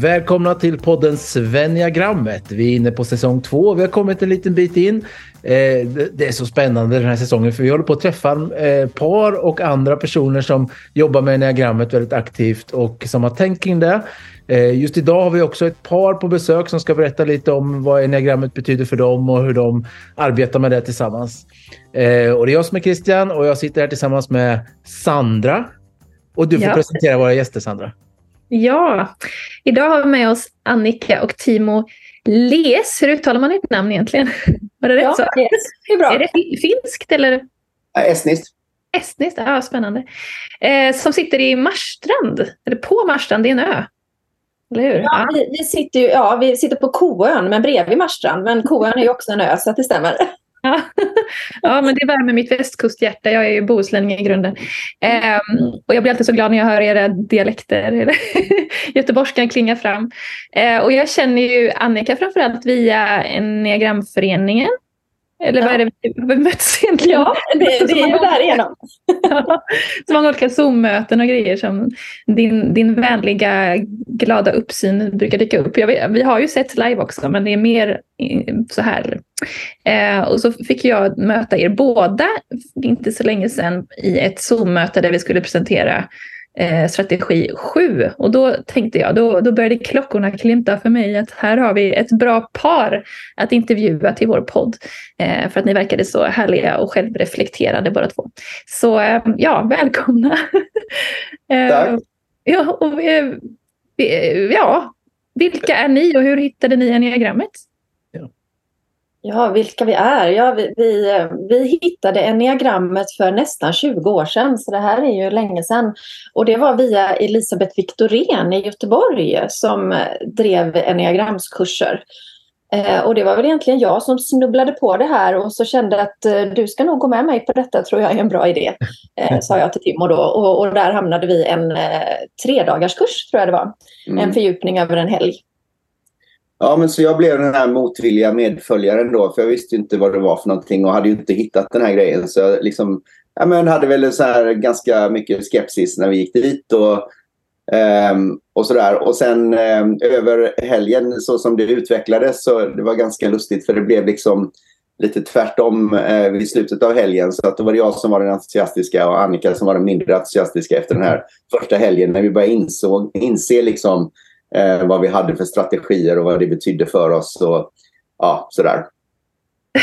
Välkomna till podden Svenjagrammet. Vi är inne på säsong två. Vi har kommit en liten bit in. Eh, det är så spännande den här säsongen för vi håller på att träffa eh, par och andra personer som jobbar med enneagrammet väldigt aktivt och som har tänkt kring det. Eh, just idag har vi också ett par på besök som ska berätta lite om vad enneagrammet betyder för dem och hur de arbetar med det tillsammans. Och det är jag som är Christian och jag sitter här tillsammans med Sandra. Och du får ja. presentera våra gäster Sandra. Ja, idag har vi med oss Annika och Timo Les. Hur uttalar man ditt namn egentligen? Var det rätt ja, så? Yes, det är bra. Är det finskt eller? estniskt. Estniskt, ja spännande. Eh, som sitter i Marstrand, eller på Marstrand, det är en ö. Eller hur? Ja, Vi, vi, sitter ju, ja, vi sitter på Koön, men bredvid Marstrand. Men Koön är ju också en ö, så att det stämmer. Ja. ja, men det värmer mitt västkusthjärta. Jag är ju bohuslänning i grunden. Ehm, och jag blir alltid så glad när jag hör era dialekter. Göteborgskan klingar fram. Ehm, och jag känner ju Annika framförallt via Enneagramföreningen. Eller ja. vad är det vi har mötts egentligen? Ja, det, det är ju därigenom. ja, så många olika Zoom-möten och grejer som din, din vänliga, glada uppsyn brukar dyka upp. Jag, vi har ju sett live också, men det är mer så här. Eh, och så fick jag möta er båda, inte så länge sedan, i ett Zoom-möte där vi skulle presentera eh, strategi 7. Och då tänkte jag, då, då började klockorna klimta för mig att här har vi ett bra par att intervjua till vår podd. Eh, för att ni verkade så härliga och självreflekterade båda två. Så eh, ja, välkomna. Eh, Tack. ja, och, eh, ja, vilka är ni och hur hittade ni enneagrammet? Ja, vilka vi är. Ja, vi, vi, vi hittade enneagrammet för nästan 20 år sedan, så det här är ju länge sedan. Och det var via Elisabeth Viktorén i Göteborg som drev enneagramskurser. Eh, och det var väl egentligen jag som snubblade på det här och så kände att eh, du ska nog gå med mig på detta, tror jag är en bra idé. Eh, sa jag till Timo då. Och, och där hamnade vi en eh, tredagarskurs, tror jag det var. Mm. En fördjupning över en helg. Ja, men så jag blev den här motvilliga medföljaren då, för jag visste inte vad det var för någonting och hade ju inte hittat den här grejen. Så jag liksom, ja, men hade väl så här ganska mycket skepsis när vi gick dit och, um, och sådär. Och sen um, över helgen så som det utvecklades så det var ganska lustigt för det blev liksom lite tvärtom uh, vid slutet av helgen. Så att då var det jag som var den entusiastiska och Annika som var den mindre entusiastiska efter den här första helgen när vi började insåg, inse liksom eh, vad vi hade för strategier och vad det betydde för oss. Och, ja, sådär.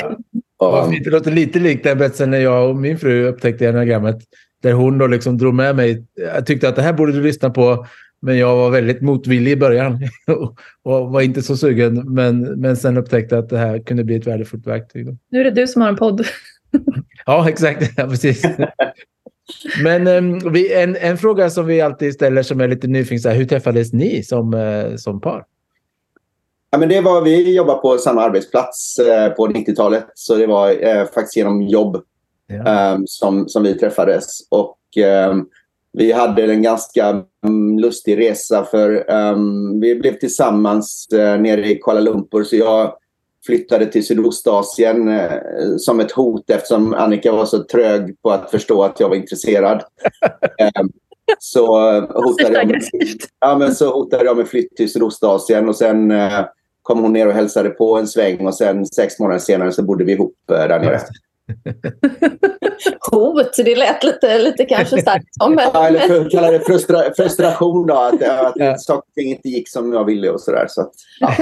Ja. det låter lite likt den berättelsen när jag och min fru upptäckte enagrammet. Där hon då liksom drog med mig. Jag tyckte att det här borde du lyssna på. Men jag var väldigt motvillig i början och var inte så sugen. Men, men sen upptäckte att det här kunde bli ett värdefullt verktyg. Nu är det du som har en podd. ja, exakt. Ja, precis. Men um, vi, en, en fråga som vi alltid ställer som är lite nyfiken, hur träffades ni som, uh, som par? Ja, men det var, vi jobbade på samma arbetsplats uh, på 90-talet, så det var uh, faktiskt genom jobb ja. um, som, som vi träffades. Och um, vi hade en ganska um, lustig resa för vi blev tillsammans nere i Kuala Lumpur. Så jag flyttade till Sydostasien eh, som ett hot eftersom Annika var så trög på att förstå att jag var intresserad. eh, så, hotade jag med, ja, men så hotade jag med flytt till Sydostasien och sen eh, kom hon ner och hälsade på en sväng och sen sex månader senare så bodde vi ihop eh, där nere. Hot, det lät lite, lite kanske starkt som. Ja, eller för, kalla det frustra, frustration då, att, att ja. saker och ting inte gick som jag ville och sådär. Så ja.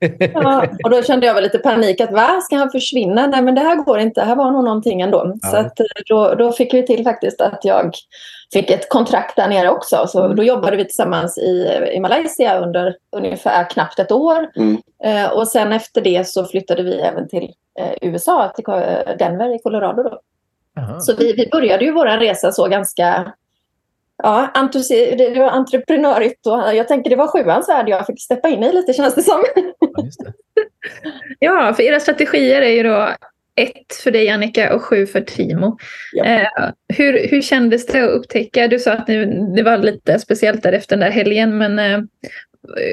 ja, och då kände jag väl lite panik att va, ska han försvinna? Nej men det här går inte, här var nog någonting ändå. Ja. Så att, eh, då, då fick vi till faktiskt att jag fick ett kontrakt där nere också. Så mm. då jobbade vi tillsammans i, i Malaysia under ungefär knappt ett år. Mm. Eh, och sen efter det så flyttade vi även till eh, USA, till Denver i Colorado. Då. Så vi, vi började ju vår resa så ganska ja, det var entreprenörigt och jag tänker det var sjuans värld jag fick steppa in i lite känns det som. Ja, det. ja, för era strategier är ju då ett för dig Annika och sju för Timo. Ja. Eh, hur, hur kändes det att upptäcka? Du sa att ni, det var lite speciellt där efter den där helgen men eh,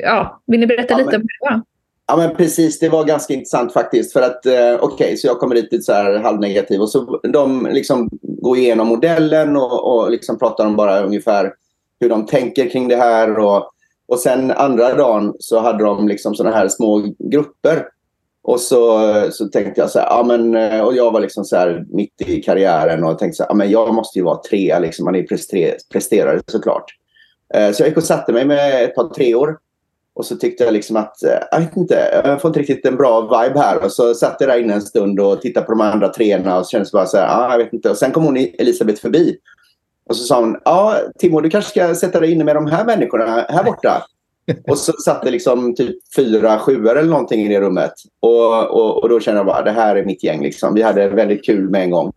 ja, vill ni berätta ja, lite men, om det var? Ja men precis, det var ganska intressant faktiskt. För att eh, okej, okay, så jag kommer dit lite så här halvnegativ och så de liksom går igenom modellen och, och liksom pratar om bara ungefär hur de tänker kring det här. Och, Och sen andra dagen så hade de liksom sådana här små grupper. Och så, så tänkte jag så här, ja men, eh, och jag var liksom så här mitt i karriären och tänkte så här, ja men jag måste ju vara trea. liksom, man är ju presterare såklart. Eh, så jag gick och satte mig med ett par treor. Och så tyckte jag liksom att, eh, jag vet inte, jag får inte riktigt en bra vibe här. Och så satt jag där inne en stund och tittade på de andra treorna och så kändes bara så här, ja jag vet inte. Och sen kom hon Elisabeth förbi. Och så sa hon, ja Timo du kanske ska sätta dig inne med de här människorna här borta. Och så satt det liksom typ fyra sjuor eller någonting i det rummet. Och, och, och då kände jag bara, det här är mitt gäng. Liksom. Vi hade väldigt kul med en gång.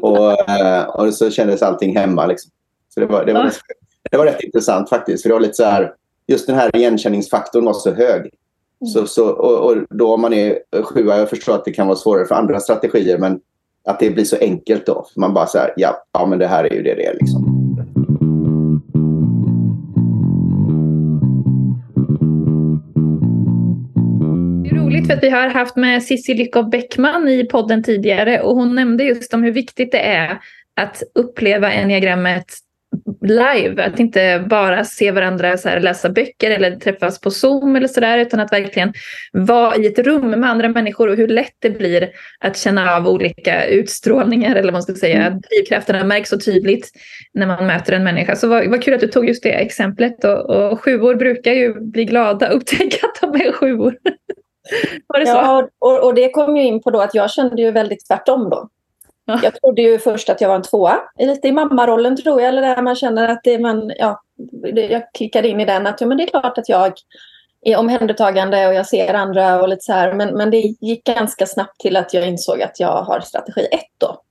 Och, eh, och så kändes allting hemma. Liksom. Så det var, det, var, rätt, det var rätt intressant faktiskt. För det var lite så här, just den här igenkänningsfaktorn var så hög. Mm. Så, så, och, och, då om man är sjua, jag förstår att det kan vara svårare för andra strategier, men att det blir så enkelt då. Man bara så här, ja, ja men det här är ju det det är liksom. Roligt för att vi har haft med Cissi Lyckhoff Bäckman i podden tidigare och hon nämnde just om hur viktigt det är att uppleva enneagrammet live. Att inte bara se varandra så här, läsa böcker eller träffas på Zoom eller sådär utan att verkligen vara i ett rum med andra människor och hur lätt det blir att känna av olika utstrålningar eller vad man ska säga. Mm. Drivkrafterna märks så tydligt när man möter en människa. Så vad, vad kul att du tog just det exemplet och, och sjuor brukar ju bli glada och upptäcka att de är sjuor. Var det så? Ja, och, och det kom ju in på då att jag kände ju väldigt tvärtom då. Ja. Jag trodde ju först att jag var en tvåa, lite i mammarollen tror jag, eller där man känner att det man, ja, jag klickade in i den att ja, men det är klart att jag är omhändertagande och jag ser andra och lite så här, men, men det gick ganska snabbt till att jag insåg att jag har strategi ett då.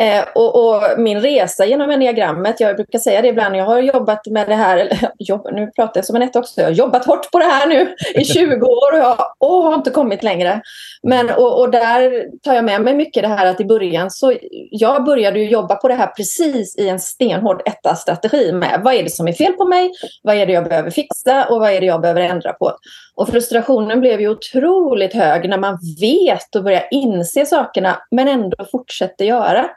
Eh, och, och, min resa genom enneagrammet, jag brukar säga det ibland, jag har jobbat med det här, eller jobb, nu pratar jag som en ett också, jag har jobbat hårt på det här nu i 20 år och jag och har inte kommit längre. Men, och, och, där tar jag med mig mycket det här att i början så, jag började ju jobba på det här precis i en stenhård etta-strategi med vad är det som är fel på mig, vad är det jag behöver fixa och vad är det jag behöver ändra på. Och frustrationen blev ju otroligt hög när man vet och börjar inse sakerna men ändå fortsätter göra.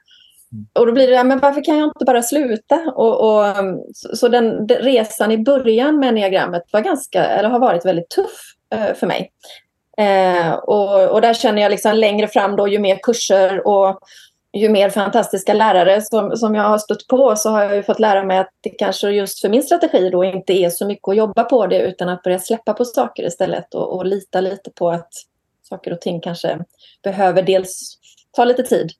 Och då blir det, men varför kan jag inte bara sluta? Och, och um, så, den, resan i början med enneagrammet var ganska, eller har varit väldigt tuff eh, för mig. Eh, och, och där känner jag liksom längre fram då, ju mer kurser och ju mer fantastiska lärare som, som jag har stött på så har jag fått lära mig att det kanske just för min strategi då inte är så mycket att jobba på det utan att börja släppa på saker istället och, och lita lite på att saker och ting kanske behöver dels ta lite tid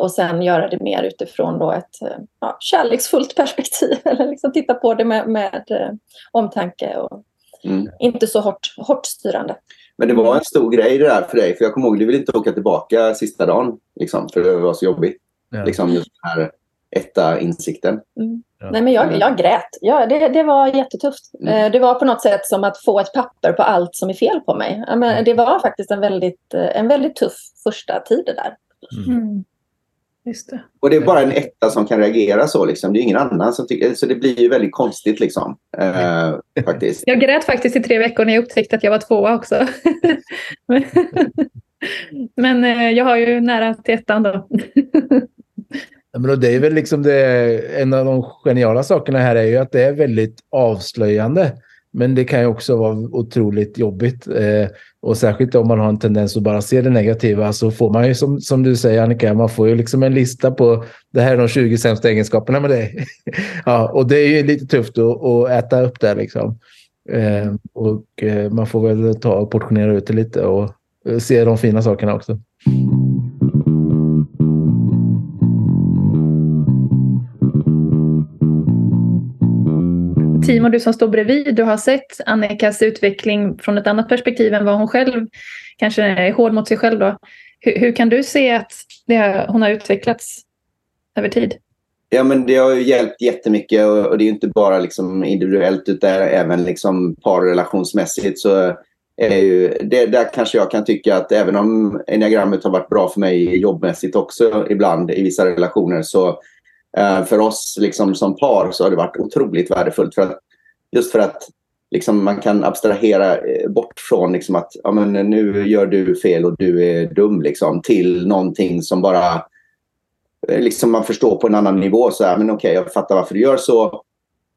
och sen göra det mer utifrån då ett eh, ja, kärleksfullt perspektiv. Eller liksom titta på det med, med eh, omtanke och mm. inte så hårt, hårt styrande. Men det var en stor grej det där för dig. För jag kommer ihåg, du ville inte åka tillbaka sista dagen. Liksom, för det var så jobbigt. Ja. Liksom just den här etta insikten. Mm. Ja. Nej, men jag, jag grät. Ja, det, det var jättetufft. Mm. Det var på något sätt som att få ett papper på allt som är fel på mig. Men det var faktiskt en väldigt, en väldigt tuff första tid där. Mm. Just det. Och det är bara en etta som kan reagera så. Liksom. Det är ingen annan som tycker... Så det blir ju väldigt konstigt liksom. Eh, faktiskt. Jag grät faktiskt i tre veckor när jag upptäckte att jag var tvåa också. men eh, jag har ju nära till ettan då. men det är väl liksom det, en av de geniala sakerna här är ju att det är väldigt avslöjande. Men det kan ju också vara otroligt jobbigt. Eh, och särskilt om man har en tendens att bara se det negativa så får man ju som, som du säger Annika, man får ju liksom en lista på det här är de 20 sämsta egenskaperna med dig. ja, och det är ju lite tufft att, att äta upp det liksom. Eh, och eh, man får väl ta och portionera ut det lite och eh, se de fina sakerna också. Timo, du som står bredvid, du har sett Annikas utveckling från ett annat perspektiv än vad hon själv kanske är hård mot sig själv. Då. Hur, hur kan du se att det, hon har utvecklats över tid? Ja, men det har ju hjälpt jättemycket och, och det är inte bara liksom individuellt utan även liksom parrelationsmässigt. Så är ju, det, där kanske jag kan tycka att även om enneagrammet har varit bra för mig jobbmässigt också ibland i vissa relationer så Eh, för oss liksom, som par så har det varit otroligt värdefullt. För att, just för att liksom, man kan abstrahera eh, bort från liksom, att ja, men, nu gör du fel och du är dum liksom, till någonting som bara eh, liksom, man förstår på en annan nivå. Så här, men okej, okay, jag fattar varför du gör så.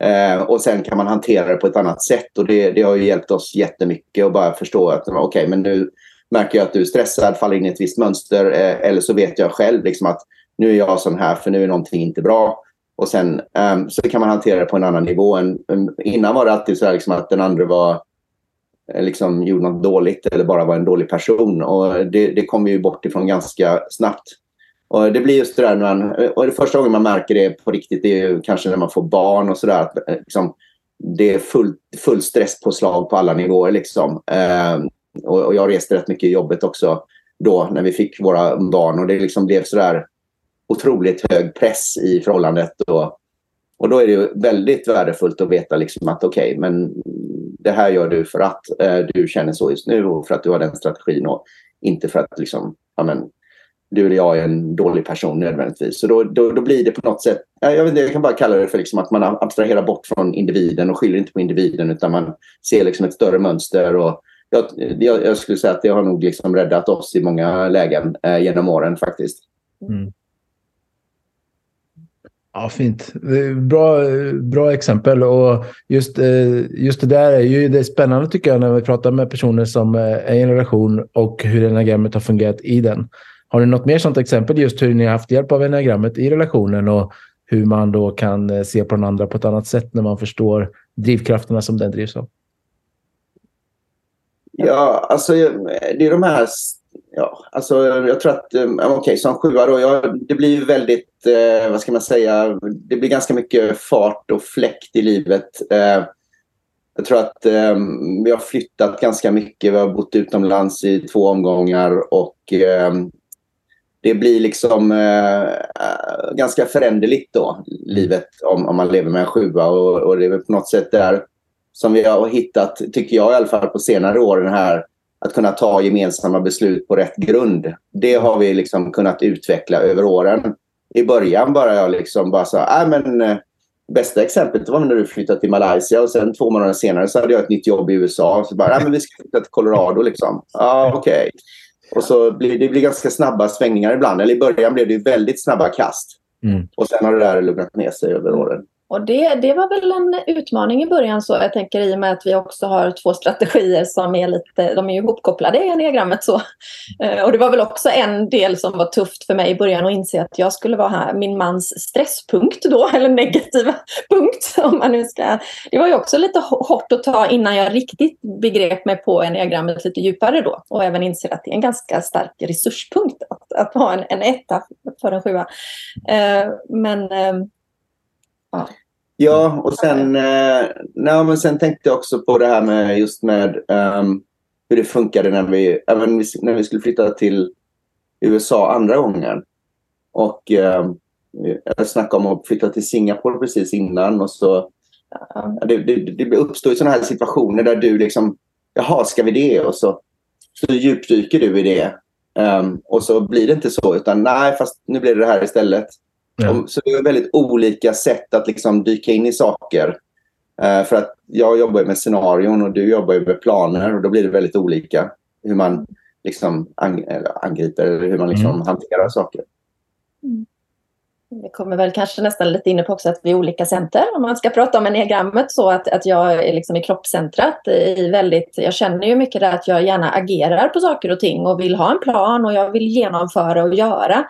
Eh, och sen kan man hantera det på ett annat sätt och det, det har ju hjälpt oss jättemycket att bara förstå att okej, okay, men nu märker jag att du är stressad, faller in i ett visst mönster eh, eller så vet jag själv liksom att nu är jag sån här för nu är någonting inte bra. Och sen um, så kan man hantera det på en annan nivå. Än, innan var det alltid så liksom att den andra var eh, liksom gjorde något dåligt eller bara var en dålig person. Och det, det kommer ju bort ifrån ganska snabbt. Och det blir just det där när man, och det första gången man märker det på riktigt det är kanske när man får barn och sådär. Eh, liksom, det är full, full stresspåslag på alla nivåer. Liksom. Um, och, och, jag reste rätt mycket i jobbet också då när vi fick våra barn och det liksom blev sådär otroligt hög press i förhållandet. Och, och då är det väldigt värdefullt att veta liksom att okej, okay, men det här gör du för att eh, du känner så just nu och för att du har den strategin och inte för att liksom, amen, du eller jag är en dålig person nödvändigtvis. Så då, då, då blir det på något sätt, jag, vet inte, jag kan bara kalla det för liksom att man abstraherar bort från individen och skyller inte på individen utan man ser liksom ett större mönster. Och jag, jag, jag skulle säga att det har nog liksom räddat oss i många lägen eh, genom åren faktiskt. Mm. Ja, fint. Bra, bra exempel. Och just, eh, just det där är ju det är spännande tycker jag när vi pratar med personer som eh, är i en relation och hur enagrammet har fungerat i den. Har du något mer sånt exempel just hur ni har haft hjälp av enagrammet i relationen och hur man då kan eh, se på den andra på ett annat sätt när man förstår drivkrafterna som den drivs av? Ja, alltså det är de här ja, alltså jag tror att, um, okej, okay, som sjua då, ja, det blir väldigt, eh, vad ska man säga, det blir ganska mycket fart och fläkt i livet. Eh, jag tror att eh, vi har flyttat ganska mycket, vi har bott utomlands i två omgångar och eh, det blir liksom eh, ganska föränderligt då, livet, om, om man lever med en sjua. Och, och det är på något sätt där som vi har hittat, tycker jag i alla fall på senare år, den här att kunna ta gemensamma beslut på rätt grund. Det har vi liksom kunnat utveckla över åren. I början bara jag liksom bara sa, äh, men eh, bästa exemplet var när du flyttade till Malaysia och sen två månader senare så hade jag ett nytt jobb i USA. Så bara, äh, men vi ska flytta till Colorado liksom. Ja, ah, okej. Okay. Och så blir det blir ganska snabba svängningar ibland. Eller i början blev det väldigt snabba kast. Mm. Och sen har det där lugnat ner sig över åren. Och det, det var väl en utmaning i början så jag tänker i och med att vi också har två strategier som är lite, de är ju ihopkopplade i diagrammet så. Eh, och det var väl också en del som var tufft för mig i början att inse att jag skulle vara här, min mans stresspunkt då, eller negativa punkt om man nu ska. Det var ju också lite hårt att ta innan jag riktigt begrep mig på enneagrammet lite djupare då och även inser att det är en ganska stark resurspunkt att, att ha en, en etta för en sjua. Eh, men ehm, Ja. Ja, och sen, eh, nej, men sen tänkte jag också på det här med just med um, hur det funkade när vi, även när vi skulle flytta till USA andra gången. Och um, jag snackade om att flytta till Singapore precis innan och så ja, det, det, det uppstår ju sådana här situationer där du liksom, jaha, ska vi det? Och så, så djupdyker du i det. Um, och så blir det inte så, utan nej, fast nu blir det det här istället. Ja. Så det är väldigt olika sätt att liksom dyka in i saker. Uh, för att jag jobbar med scenarion och du jobbar med planer och då blir det väldigt olika hur man liksom ang angriper eller hur man liksom mm. hanterar saker. Mm. Det kommer väl kanske nästan lite inne på också att vi är olika center. Om man ska prata om enneagrammet så att, att jag är liksom i kroppscentrat. I väldigt, jag känner ju mycket där att jag gärna agerar på saker och ting och vill ha en plan och jag vill genomföra och göra.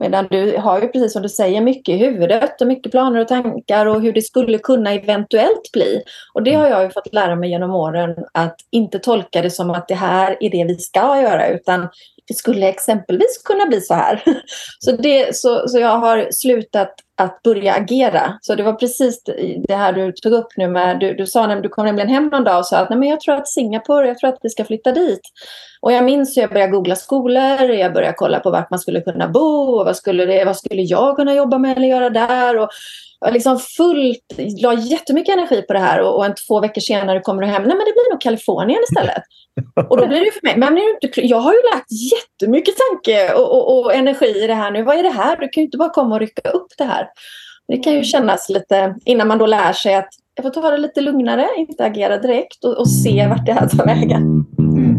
Medan du har ju precis som du säger mycket i huvudet och mycket planer och tankar och hur det skulle kunna eventuellt bli. Och det har jag ju fått lära mig genom åren att inte tolka det som att det här är det vi ska göra utan det skulle exempelvis kunna bli så här. Så, det, så, så jag har slutat att börja agera. Så det var precis det här du tog upp nu med, du, du sa du kom nämligen hem någon dag och sa att Nej, men jag tror att Singapore, jag tror att vi ska flytta dit. Och jag minns hur jag började googla skolor, jag började kolla på vart man skulle kunna bo och vad skulle, det, vad skulle jag kunna jobba med eller göra där. Och jag liksom fullt, la jättemycket energi på det här och, och en två veckor senare kommer du hem, nej men det blir nog Kalifornien istället. Och då blir det för mig, men jag har ju lagt jättemycket tanke och, och, och, energi i det här nu. Vad är det här? Du kan ju inte bara komma och rycka upp det här. Det kan ju kännas lite, innan man då lär sig att jag får ta det lite lugnare, inte agera direkt och, och se vart det här tar vägen. Mm.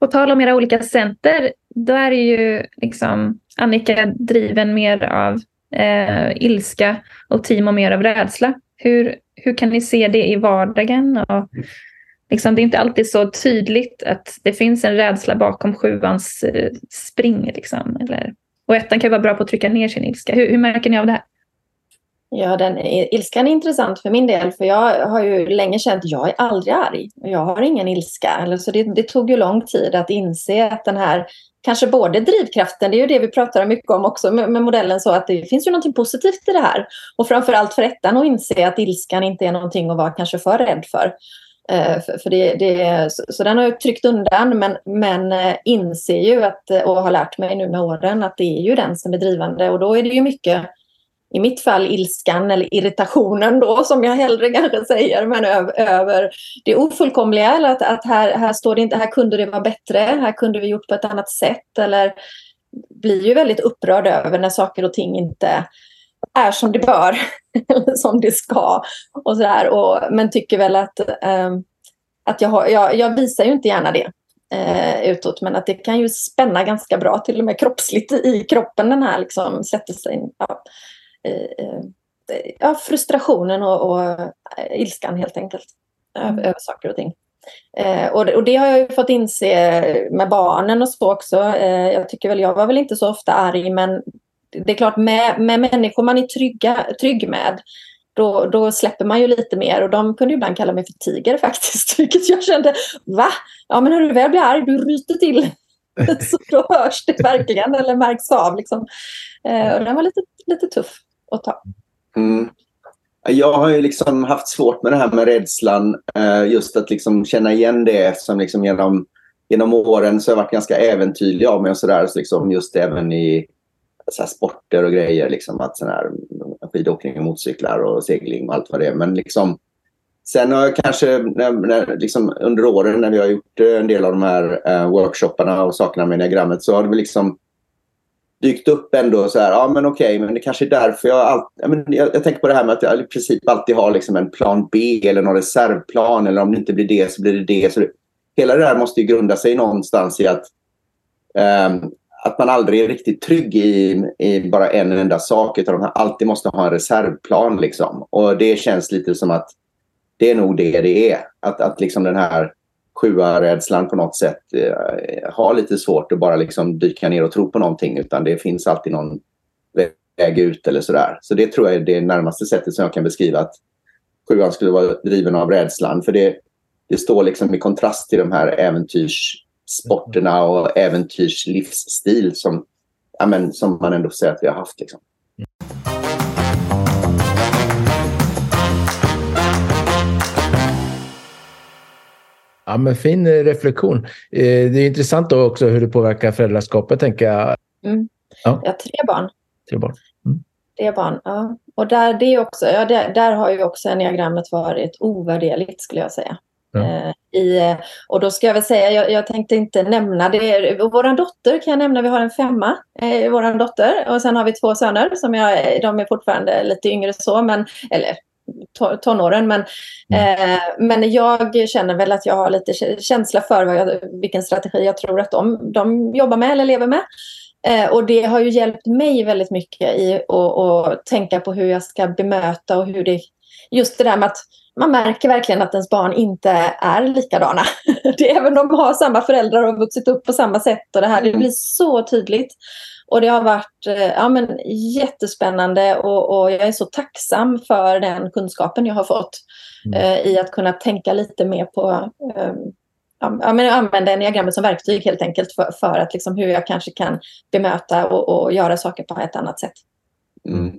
På tal om era olika center, då är det ju liksom Annika driven mer av eh, ilska och Timo mer av rädsla. Hur, hur kan ni se det i vardagen? Och, liksom, det är inte alltid så tydligt att det finns en rädsla bakom sjuans eh, spring. Liksom, eller, och ettan kan vara bra på att trycka ner sin ilska. Hur, hur märker ni av det här? Ja, den ilskan är intressant för min del. För jag har ju länge känt att jag är aldrig arg. Jag har ingen ilska. Eller så det, det, tog ju lång tid att inse att den här, kanske både drivkraften, det är ju det vi pratar mycket om också med, med modellen, så att det finns ju någonting positivt i det här. Och framförallt för ettan att inse att ilskan inte är någonting att vara kanske för rädd för. Eh, för, för det, det, så, så, den har jag tryckt undan men, men eh, inser ju att, eh, och har lärt mig nu med åren att det är ju den som är drivande och då är det ju mycket i mitt fall ilskan eller irritationen då som jag hellre kanske säger, men över, över det ofullkomliga. Eller att, att här, här står det inte, här kunde det vara bättre, här kunde vi gjort på ett annat sätt. Eller blir ju väldigt upprörd över när saker och ting inte är som det bör, som det ska. Och så där. Och, men tycker väl att, eh, att jag, har, jag, jag visar ju inte gärna det eh, utåt, men att det kan ju spänna ganska bra, till och med kroppsligt i kroppen, den här liksom sätter sig. Ja ja, frustrationen och, och eh, ilskan helt enkelt över, mm. över saker och ting. Eh, och, det, och, det har jag ju fått inse med barnen och så också. Eh, jag tycker väl, jag var väl inte så ofta arg, men det är klart med, med människor man är trygga, trygg med, då, då släpper man ju lite mer. Och de kunde ju ibland kalla mig för tiger faktiskt, vilket jag kände, va? Ja, men när du väl blir arg, du ryter till. så då hörs det verkligen, eller märks av. Liksom. Eh, och den var lite, lite tuff att ta. Mm. Jag har ju liksom haft svårt med det här med rädslan. Eh, just att liksom känna igen det eftersom liksom genom, genom åren så har jag varit ganska äventyrlig av mig och sådär. Så liksom just även i så sporter och grejer. Liksom att sån här skidåkning och motorcyklar och segling och allt vad det är. Men liksom, sen har jag kanske när, när, liksom under åren när vi har gjort eh, en del av de här eh, workshopparna och sakerna med diagrammet så har det liksom dykt upp ändå så här, ja men okej, men det kanske är därför jag alltid, ja, men jag, jag, tänker på det här med att jag i princip alltid har liksom en plan B eller någon reservplan eller om det inte blir det så blir det det. Så det, hela det där måste ju grunda sig någonstans i att, um, att man aldrig är riktigt trygg i, i bara en enda sak utan man alltid måste ha en reservplan liksom. Och det känns lite som att det är nog det det är. Att, att liksom den här sjua-rädslan på något sätt eh, har lite svårt att bara liksom dyka ner och tro på någonting utan det finns alltid någon väg ut eller sådär. Så det tror jag är det närmaste sättet som jag kan beskriva att sjuan skulle vara driven av rädslan. För det, det står liksom i kontrast till de här äventyrs äventyrssporterna och äventyrslivsstil som, ja, men, som man ändå säger att vi har haft. Liksom. Ja, men fin reflektion. Eh, det är intressant då också hur det påverkar föräldraskapet, tänker jag. Mm. Ja. Jag har tre barn. Tre barn. Mm. Tre barn, ja. Och där, det också, ja, där, där har ju också enneagrammet varit ovärderligt, skulle jag säga. Eh, i, och då ska jag väl säga, jag, jag tänkte inte nämna det. Vår dotter kan jag nämna, vi har en femma, eh, vår dotter. Och sen har vi två söner, som jag, de är fortfarande lite yngre så, men, eller tonåren. Men, mm. eh, men jag känner väl att jag har lite känsla för jag, vilken strategi jag tror att de, de jobbar med eller lever med. Eh, och det har ju hjälpt mig väldigt mycket i att tänka på hur jag ska bemöta och hur det... Just det där med att man märker verkligen att ens barn inte är likadana. det, även de har samma föräldrar och vuxit upp på samma sätt. Och det här det blir så tydligt. Och det har varit eh, ja, men, jättespännande och, och, jag är så tacksam för den kunskapen jag har fått mm. eh, i att kunna tänka lite mer på eh, ja, men använda enneagrammet som verktyg helt enkelt för, för att liksom, hur jag kanske kan bemöta och, och göra saker på ett annat sätt. Mm.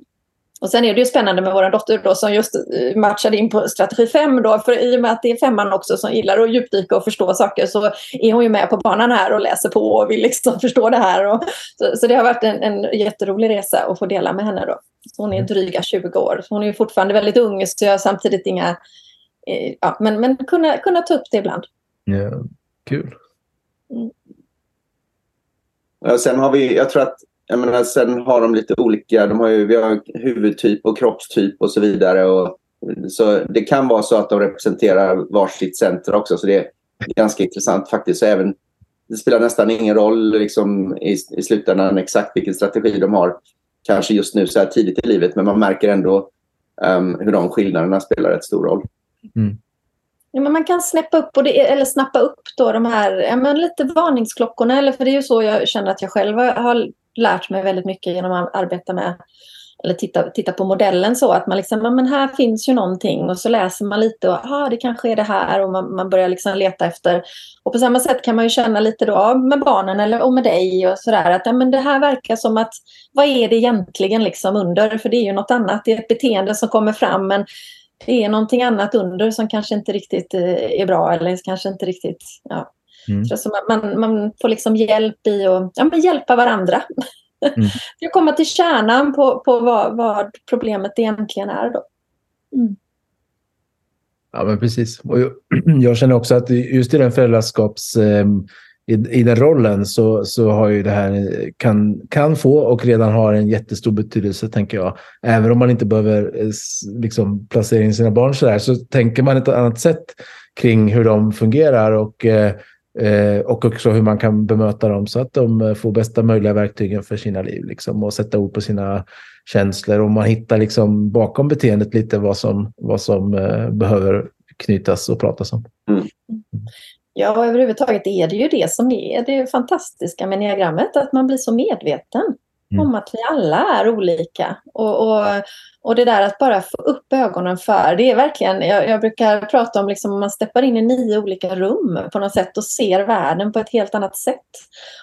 Och sen är det ju spännande med vår dotter då som just eh, matchade in på strategi 5 då, för i och med att det är femman också som gillar att djupdyka och förstå saker så är hon ju med på banan här och läser på och vill liksom förstå det här. Och, så, så det har varit en, en jätterolig resa att få dela med henne då. Så hon är mm. dryga 20 år. Så hon är fortfarande väldigt ung så jag har samtidigt inga... Eh, ja, men men kunna, kunna ta upp det ibland. Ja, kul. Mm. Sen har vi, jag tror att jag menar, sen har de lite olika, de har ju, vi har huvudtyp och kroppstyp och så vidare. Och, så det kan vara så att de representerar varsitt center också. Så det är ganska intressant faktiskt. Så även det spelar nästan ingen roll liksom, i, i slutändan exakt vilken strategi de har. Kanske just nu så här tidigt i livet, men man märker ändå um, hur de skillnaderna spelar rätt stor roll. Mm. Ja, men man kan snäppa upp, och det, eller snappa upp då de här ja, men lite varningsklockorna. Eller, för det är ju så jag känner att jag själv har lärt mig väldigt mycket genom att arbeta med eller titta, titta på modellen så att man liksom, men här finns ju någonting och så läser man lite och aha, det kanske är det här och man, man börjar liksom leta efter. Och på samma sätt kan man ju känna lite då med barnen eller och med dig och sådär att ja, men det här verkar som att vad är det egentligen liksom under? För det är ju något annat, det är ett beteende som kommer fram men det är någonting annat under som kanske inte riktigt eh, är bra eller kanske inte riktigt, ja. Mm. Så man, man får liksom hjälp i att ja, hjälpa varandra. Mm. För att komma till kärnan på, på vad, vad problemet egentligen är. Då. Mm. Ja, men precis. Och jag, jag, känner också att just i den föräldraskaps... Eh, i, i den rollen så, så har ju det här kan, kan få och redan har en jättestor betydelse, tänker jag. Även om man inte behöver eh, liksom, placera in sina barn så där, så tänker man ett annat sätt kring hur de fungerar och eh, Eh, och också hur man kan bemöta dem så att de eh, får bästa möjliga verktygen för sina liv. Liksom, och sätta ord på sina känslor. Och man hittar liksom bakom beteendet lite vad som, vad som eh, behöver knytas och pratas om. Mm. Ja, överhuvudtaget är det ju det som är det fantastiska med diagrammet, att man blir så medveten mm. om att vi alla är olika. Och, och, och det där att bara få upp ögonen för, det är verkligen, jag, jag brukar prata om liksom man steppar in i nio olika rum på något sätt och ser världen på ett helt annat sätt.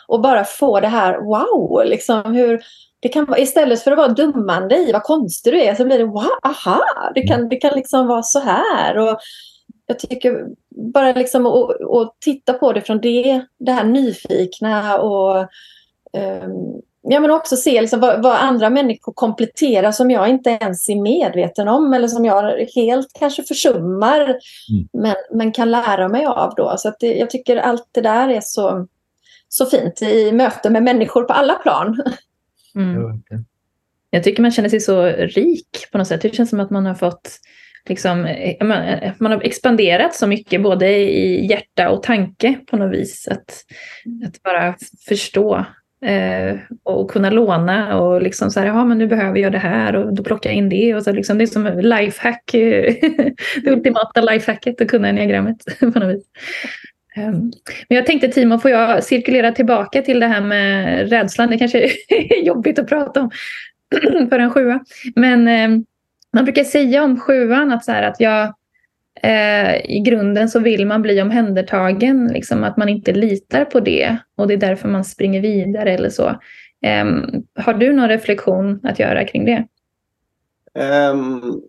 Och bara få det här, wow, liksom hur, det kan vara, istället för att vara dummande i vad konstig du är så blir det wow, aha, det kan, det kan liksom vara så här. Och jag tycker bara liksom att titta på det från det, det här nyfikna och um, ja, men också se liksom vad, vad, andra människor kompletterar som jag inte ens är medveten om eller som jag helt kanske försummar mm. men, men kan lära mig av. Då. Så att det, jag tycker allt det där är så, så fint i möte med människor på alla plan. Mm. Jag tycker man känner sig så rik på något sätt. Det känns som att man har fått liksom, man har expanderat så mycket både i hjärta och tanke på något vis. Att, att bara förstå Eh, och kunna låna och liksom så här, ja men nu behöver jag det här och då plockar jag in det. Och så liksom, det är som lifehack, det ultimata lifehacket att kunna enneagrammet på något vis. Ehm, men jag tänkte Timo, får jag cirkulera tillbaka till det här med rädslan? Det kanske är jobbigt att prata om för en sjua. Men ehm, man brukar säga om sjuan att, så här, att jag Eh, i grunden så vill man bli omhändertagen, liksom att man inte litar på det och det är därför man springer vidare eller så. Um, har du någon reflektion att göra kring det? Um,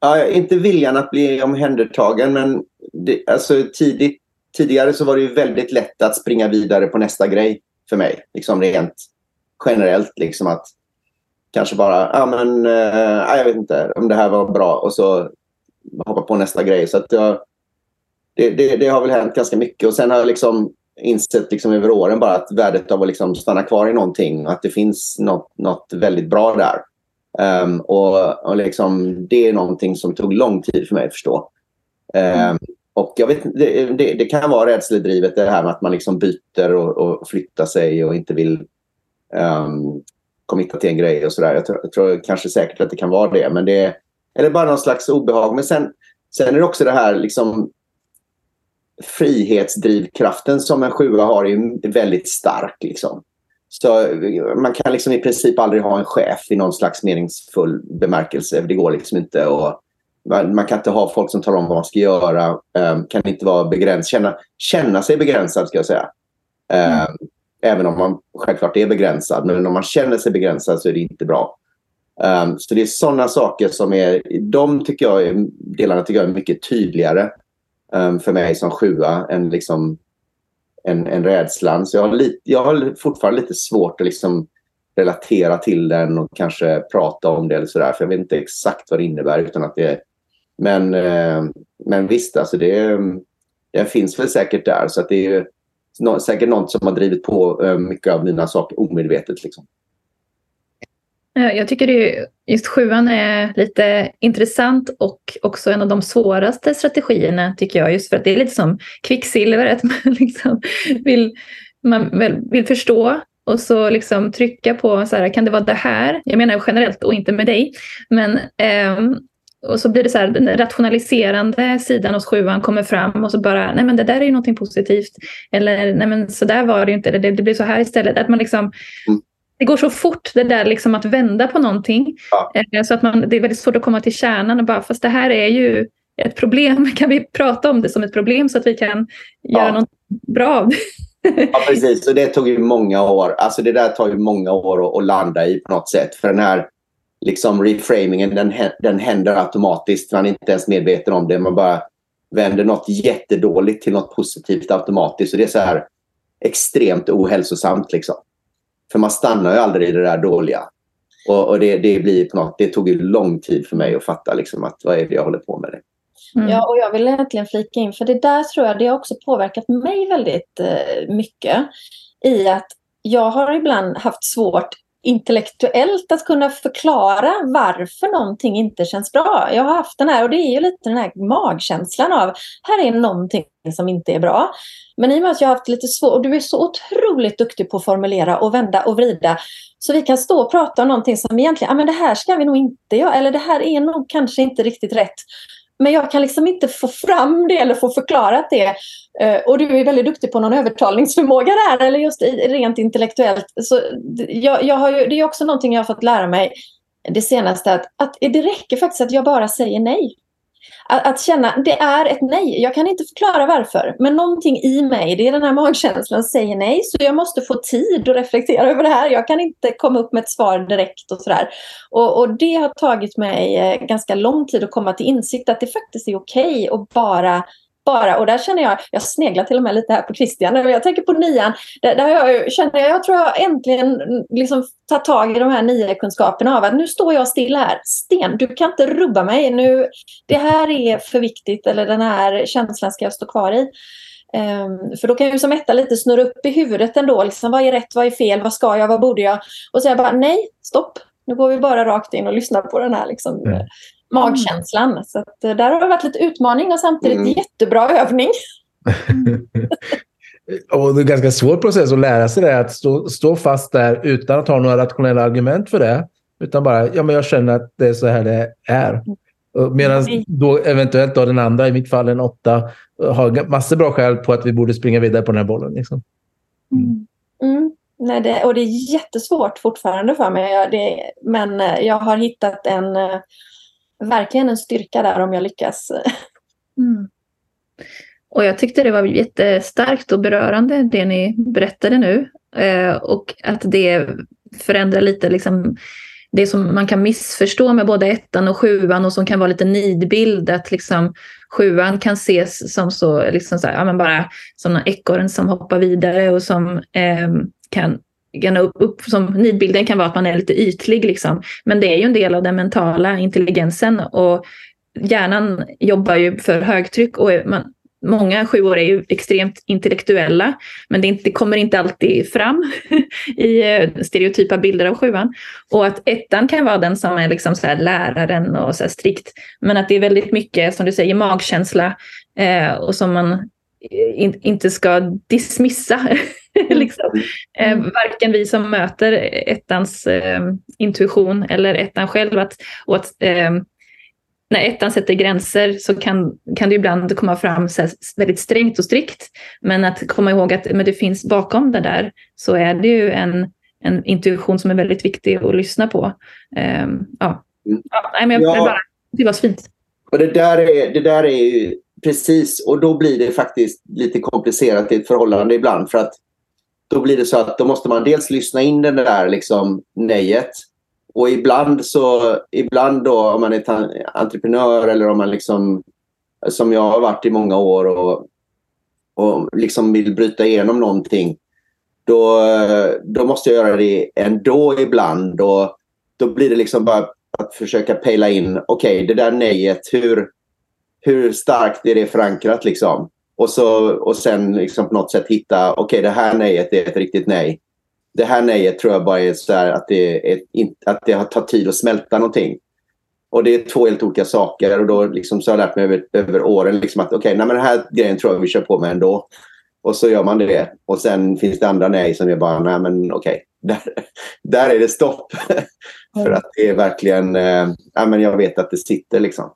ja, inte viljan att bli omhändertagen men det, alltså tidigt, tidigare så var det ju väldigt lätt att springa vidare på nästa grej för mig. Liksom rent generellt liksom att kanske bara, ja men, uh, jag vet inte om det här var bra och så hoppa på nästa grej. Så att jag, det, det, det, har väl hänt ganska mycket. Och sen har jag liksom insett liksom över åren bara att värdet av att liksom stanna kvar i någonting och att det finns något, något väldigt bra där. Um, och, och liksom, det är någonting som tog lång tid för mig att förstå. Um, och jag vet, det, det, det, kan vara rädsledrivet det här med att man liksom byter och, och flyttar sig och inte vill um, committa till en grej och sådär. Jag, jag tror kanske säkert att det kan vara det. Men det, eller bara någon slags obehag. Men sen, sen är det också det här liksom frihetsdrivkraften som en sjua har är väldigt stark. Liksom. Så man kan liksom i princip aldrig ha en chef i någon slags meningsfull bemärkelse. Det går liksom inte. Och man, kan inte ha folk som talar om vad man ska göra. Ehm, kan inte vara begränsad. Känna, känna sig begränsad, ska jag säga. Mm. Även om man självklart är begränsad. Men om man känner sig begränsad så är det inte bra. Um, så det är sådana saker som är, de tycker jag är, delarna tycker jag är mycket tydligare um, för mig som sjua än liksom en, en rädslan. Så jag har, lite, jag har fortfarande lite svårt att liksom relatera till den och kanske prata om det eller sådär. För jag vet inte exakt vad det innebär utan att det men, uh, men visst, alltså det, det finns väl säkert där. Så att det är säkert något som har drivit på uh, mycket av mina saker omedvetet. Liksom. Eh, jag tycker det just sjuan är lite intressant och också en av de svåraste strategierna tycker jag. Just för att det är lite som kvicksilver, att man liksom vill, man vill förstå och så liksom trycka på så här, kan det vara det här? Jag menar generellt och inte med dig. Men, eh, och så blir det så här, den rationaliserande sidan hos sjuan kommer fram och så bara, nej men det där är ju någonting positivt. Eller nej men så där var det ju inte, eller det, det blir så här istället. Att man liksom. Mm. Det går så fort det där liksom att vända på någonting. Ja. Eh, så att man, det är väldigt svårt att komma till kärnan och bara, fast det här är ju ett problem. Kan vi prata om det som ett problem så att vi kan ja. göra något bra av det? Ja, precis. Och det tog ju många år. Alltså det där tar ju många år att, att landa i på något sätt. För den här liksom reframingen, den, den händer automatiskt. Man är inte ens medveten om det. Man bara vänder något jättedåligt till något positivt automatiskt. Och det är så här extremt ohälsosamt. Liksom. För man stannar ju aldrig i det där dåliga. Och, och det, det, blir på något, det tog ju lång tid för mig att fatta liksom, att vad är det jag håller på med. Det. Mm. Ja, och jag vill egentligen flika in, för det där tror jag det har också påverkat mig väldigt eh, mycket. I att jag har ibland haft svårt intellektuellt att kunna förklara varför någonting inte känns bra. Jag har haft den här, och det är ju lite den här magkänslan av här är någonting som inte är bra. Men i och med att jag har haft lite svårt, och du är så otroligt duktig på att formulera och vända och vrida, så vi kan stå och prata om någonting som egentligen, ja men det här ska vi nog inte göra, eller det här är nog kanske inte riktigt rätt. Men jag kan liksom inte få fram det eller få förklarat det. Eh, och du är väldigt duktig på någon övertalningsförmåga där, eller just rent intellektuellt. Så jag, jag har ju, det är också någonting jag har fått lära mig det senaste, att, att det räcker faktiskt att jag bara säger nej. Att, att känna, det är ett nej. Jag kan inte förklara varför. Men någonting i mig, det är den här magkänslan, säger nej. Så jag måste få tid att reflektera över det här. Jag kan inte komma upp med ett svar direkt och sådär. Och, och det har tagit mig eh, ganska lång tid att komma till insikt att det faktiskt är okej okay att bara bara. Och där känner jag, jag sneglar till och med lite här på Christian, jag tänker på nian, där, där jag känner jag, jag tror jag äntligen liksom tar tag i de här nio kunskaperna av att nu står jag still här, sten, du kan inte rubba mig, nu, det här är för viktigt eller den här känslan ska jag stå kvar i. Um, för då kan jag som etta lite snurra upp i huvudet ändå. Liksom, vad är rätt, vad är fel, vad ska jag, vad borde jag? Och säga bara nej, stopp. Nu går vi bara rakt in och lyssnar på den här liksom, mm magkänslan. Så att, eh, där har det varit lite utmaning och samtidigt mm. jättebra övning. och det är en ganska svår process att lära sig det, att stå, stå fast där utan att ha några rationella argument för det. Utan bara, ja men jag känner att det är så här det är. Medan då eventuellt då den andra, i mitt fall en åtta, har massor bra skäl på att vi borde springa vidare på den här bollen. Liksom. Mm. Mm. Nej, det, och det är jättesvårt fortfarande för mig. Det, men eh, jag har hittat en eh, verkligen en styrka där om jag lyckas. Mm. Och jag tyckte det var jättestarkt och berörande det ni berättade nu. Eh, och att det förändrar lite liksom det som man kan missförstå med både ettan och sjuan och som kan vara lite nidbild. Att liksom sjuan kan ses som så, liksom så här, ja, men bara som ekorren som hoppar vidare och som eh, kan gärna upp, upp som nidbilden kan vara att man är lite ytlig liksom. Men det är ju en del av den mentala intelligensen och hjärnan jobbar ju för högtryck och man, många sjuor är ju extremt intellektuella, men det, inte, det kommer inte alltid fram i eh, stereotypa bilder av sjuan. Och att ettan kan vara den som är liksom så läraren och så strikt, men att det är väldigt mycket, som du säger, magkänsla eh, och som man eh, in, inte ska dismissa. liksom. eh, mm. varken vi som möter ettans eh, intuition eller ettan själv. Att, och att, eh, när ettan sätter gränser så kan, kan det ibland komma fram så väldigt strängt och strikt. Men att komma ihåg att men det finns bakom det där så är det ju en, en intuition som är väldigt viktig att lyssna på. Ehm, ja. Mm. Ja, nej, men jag, ja. bara, det var så fint. Och det där är, det där är ju Precis, och då blir det faktiskt lite komplicerat i ett förhållande ibland. För att då blir det så att då måste man dels lyssna in det där liksom nejet. Och ibland så, ibland då om man är entreprenör eller om man liksom, som jag har varit i många år och, och liksom vill bryta igenom någonting. Då, då måste jag göra det ändå ibland. Och då blir det liksom bara att försöka pejla in, okej okay, det där nejet, hur, hur starkt är det förankrat liksom? Och, så, och sen liksom på något sätt hitta, okej okay, det här nejet är ett riktigt nej. Det här nejet tror jag bara är så att det, är, att det har tagit tid att smälta någonting. Och det är två helt olika saker och då liksom så har jag lärt mig över, över åren liksom att okej, okay, den här grejen tror jag vi kör på med ändå. Och så gör man det. Och sen finns det andra nej som är bara, nej men okej, okay, där, där är det stopp. För att det är verkligen, eh, ja men jag vet att det sitter liksom.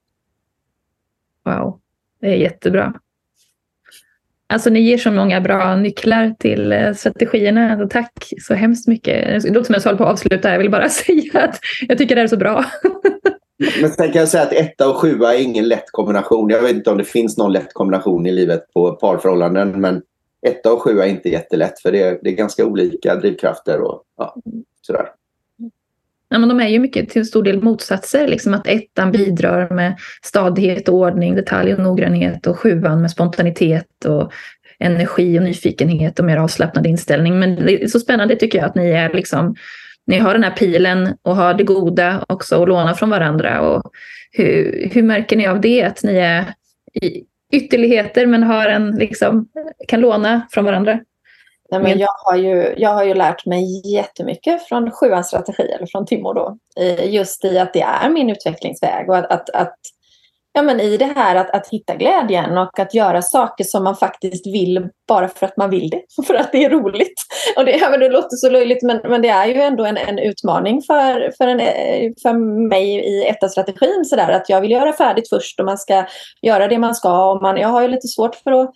Wow, det är jättebra. Alltså ni ger så många bra nycklar till eh, strategierna. Alltså, tack så hemskt mycket. Det låter som jag håller på att avsluta. Jag vill bara säga att jag tycker det är så bra. Men sen kan jag säga att etta och sjua är ingen lätt kombination. Jag vet inte om det finns någon lätt kombination i livet på parförhållanden. Men etta och sjua är inte jättelätt för det är, det är ganska olika drivkrafter och ja, sådär. Ja, men de är ju mycket till stor del motsatser. Liksom att ettan bidrar med stadighet och ordning, detalj och noggrannhet och sjuan med spontanitet och energi och nyfikenhet och mer avslappnad inställning. Men det är så spännande tycker jag att ni är liksom ni har den här pilen och har det goda också och låna från varandra. Och hur, hur märker ni av det, att ni är i ytterligheter men har en, liksom, kan låna från varandra? Nej, men jag, har ju, jag har ju lärt mig jättemycket från sjuans strategi, eller från Timo då. Just i att det är min utvecklingsväg och att, att, att ja, men i det här att, att hitta glädjen och att göra saker som man faktiskt vill bara för att man vill det. För att det är roligt. Och det, ja, men det låter så löjligt men, men det är ju ändå en, en utmaning för, för, en, för mig i etta-strategin. Att jag vill göra färdigt först och man ska göra det man ska. Och man, jag har ju lite svårt för att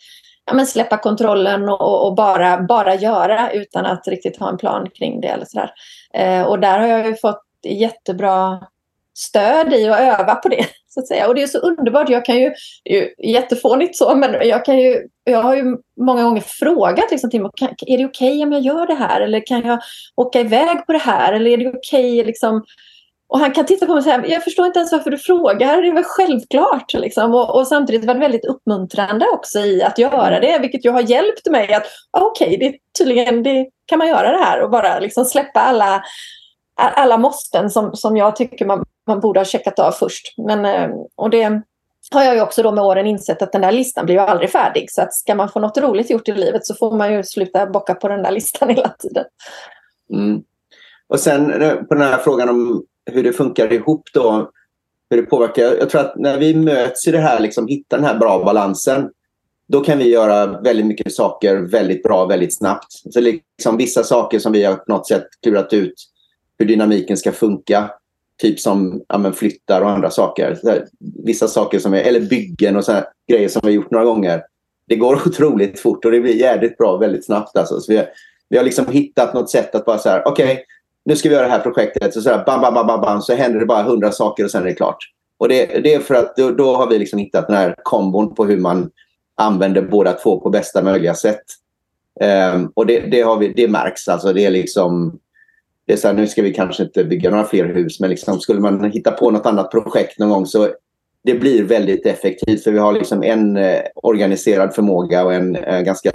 ja, men släppa kontrollen och, och, bara, bara göra utan att riktigt ha en plan kring det. Eller så där. Eh, och där har jag ju fått jättebra stöd i att öva på det. Så att säga. Och det är så underbart. Jag kan ju, ju jättefånigt så, men jag, kan ju, jag har ju många gånger frågat liksom, Timo, kan, är det okej okay om jag gör det här? Eller kan jag åka iväg på det här? Eller är det okej okay, liksom, och han kan titta på mig och säga, jag förstår inte ens varför du frågar, det är väl självklart. Liksom. Och, och samtidigt var det väldigt uppmuntrande också i att göra det, vilket ju har hjälpt mig att, ah, okej, okay, tydligen det, kan man göra det här och bara liksom släppa alla, alla måsten som, som jag tycker man, man borde ha checkat av först. Men, eh, och det har jag ju också då med åren insett att den där listan blir ju aldrig färdig. Så att ska man få något roligt gjort i livet så får man ju sluta bocka på den där listan hela tiden. Mm. Och sen eh, på den här frågan om hur det funkar ihop då, hur det påverkar. Jag tror att när vi möts i det här, liksom hittar den här bra balansen, då kan vi göra väldigt mycket saker väldigt bra väldigt snabbt. Så liksom vissa saker som vi har på något sätt klurat ut hur dynamiken ska funka. Typ som ja, men flyttar och andra saker. Här, vissa saker som är, eller byggen och så grejer som vi har gjort några gånger. Det går otroligt fort och det blir jädrigt bra väldigt snabbt. Alltså. Så vi, vi har liksom hittat något sätt att bara så här, okej, okay, nu ska vi göra det här projektet. Så, så, bam, bam, bam, bam, bam, så händer det bara hundra saker och sen är det klart. Och det, det är för att då, då, har vi liksom hittat den här kombon på hur man använder båda två på bästa möjliga sätt. Um, och det, det, har vi, det märks. Alltså det är liksom... Det är så här, nu ska vi kanske inte bygga några fler hus, men liksom, skulle man hitta på något annat projekt någon gång så det blir väldigt effektivt. För vi har liksom en eh, organiserad förmåga och en eh, ganska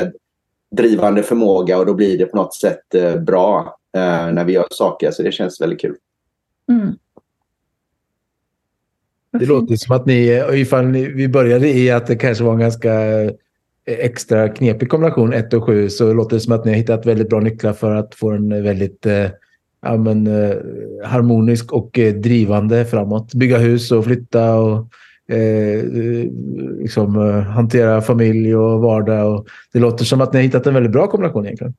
drivande förmåga och då blir det på något sätt eh, bra eh, när vi gör saker. Så det känns väldigt kul. Mm. Det låter som att ni, ifall ni, vi började i att det kanske var en ganska eh, extra knepig kombination 1 och 7 så låter det som att ni har hittat väldigt bra nycklar för att få en väldigt eh, ja, men, eh, harmonisk och eh, drivande framåt. Bygga hus och flytta och eh, liksom, eh, hantera familj och vardag. Och det låter som att ni har hittat en väldigt bra kombination egentligen.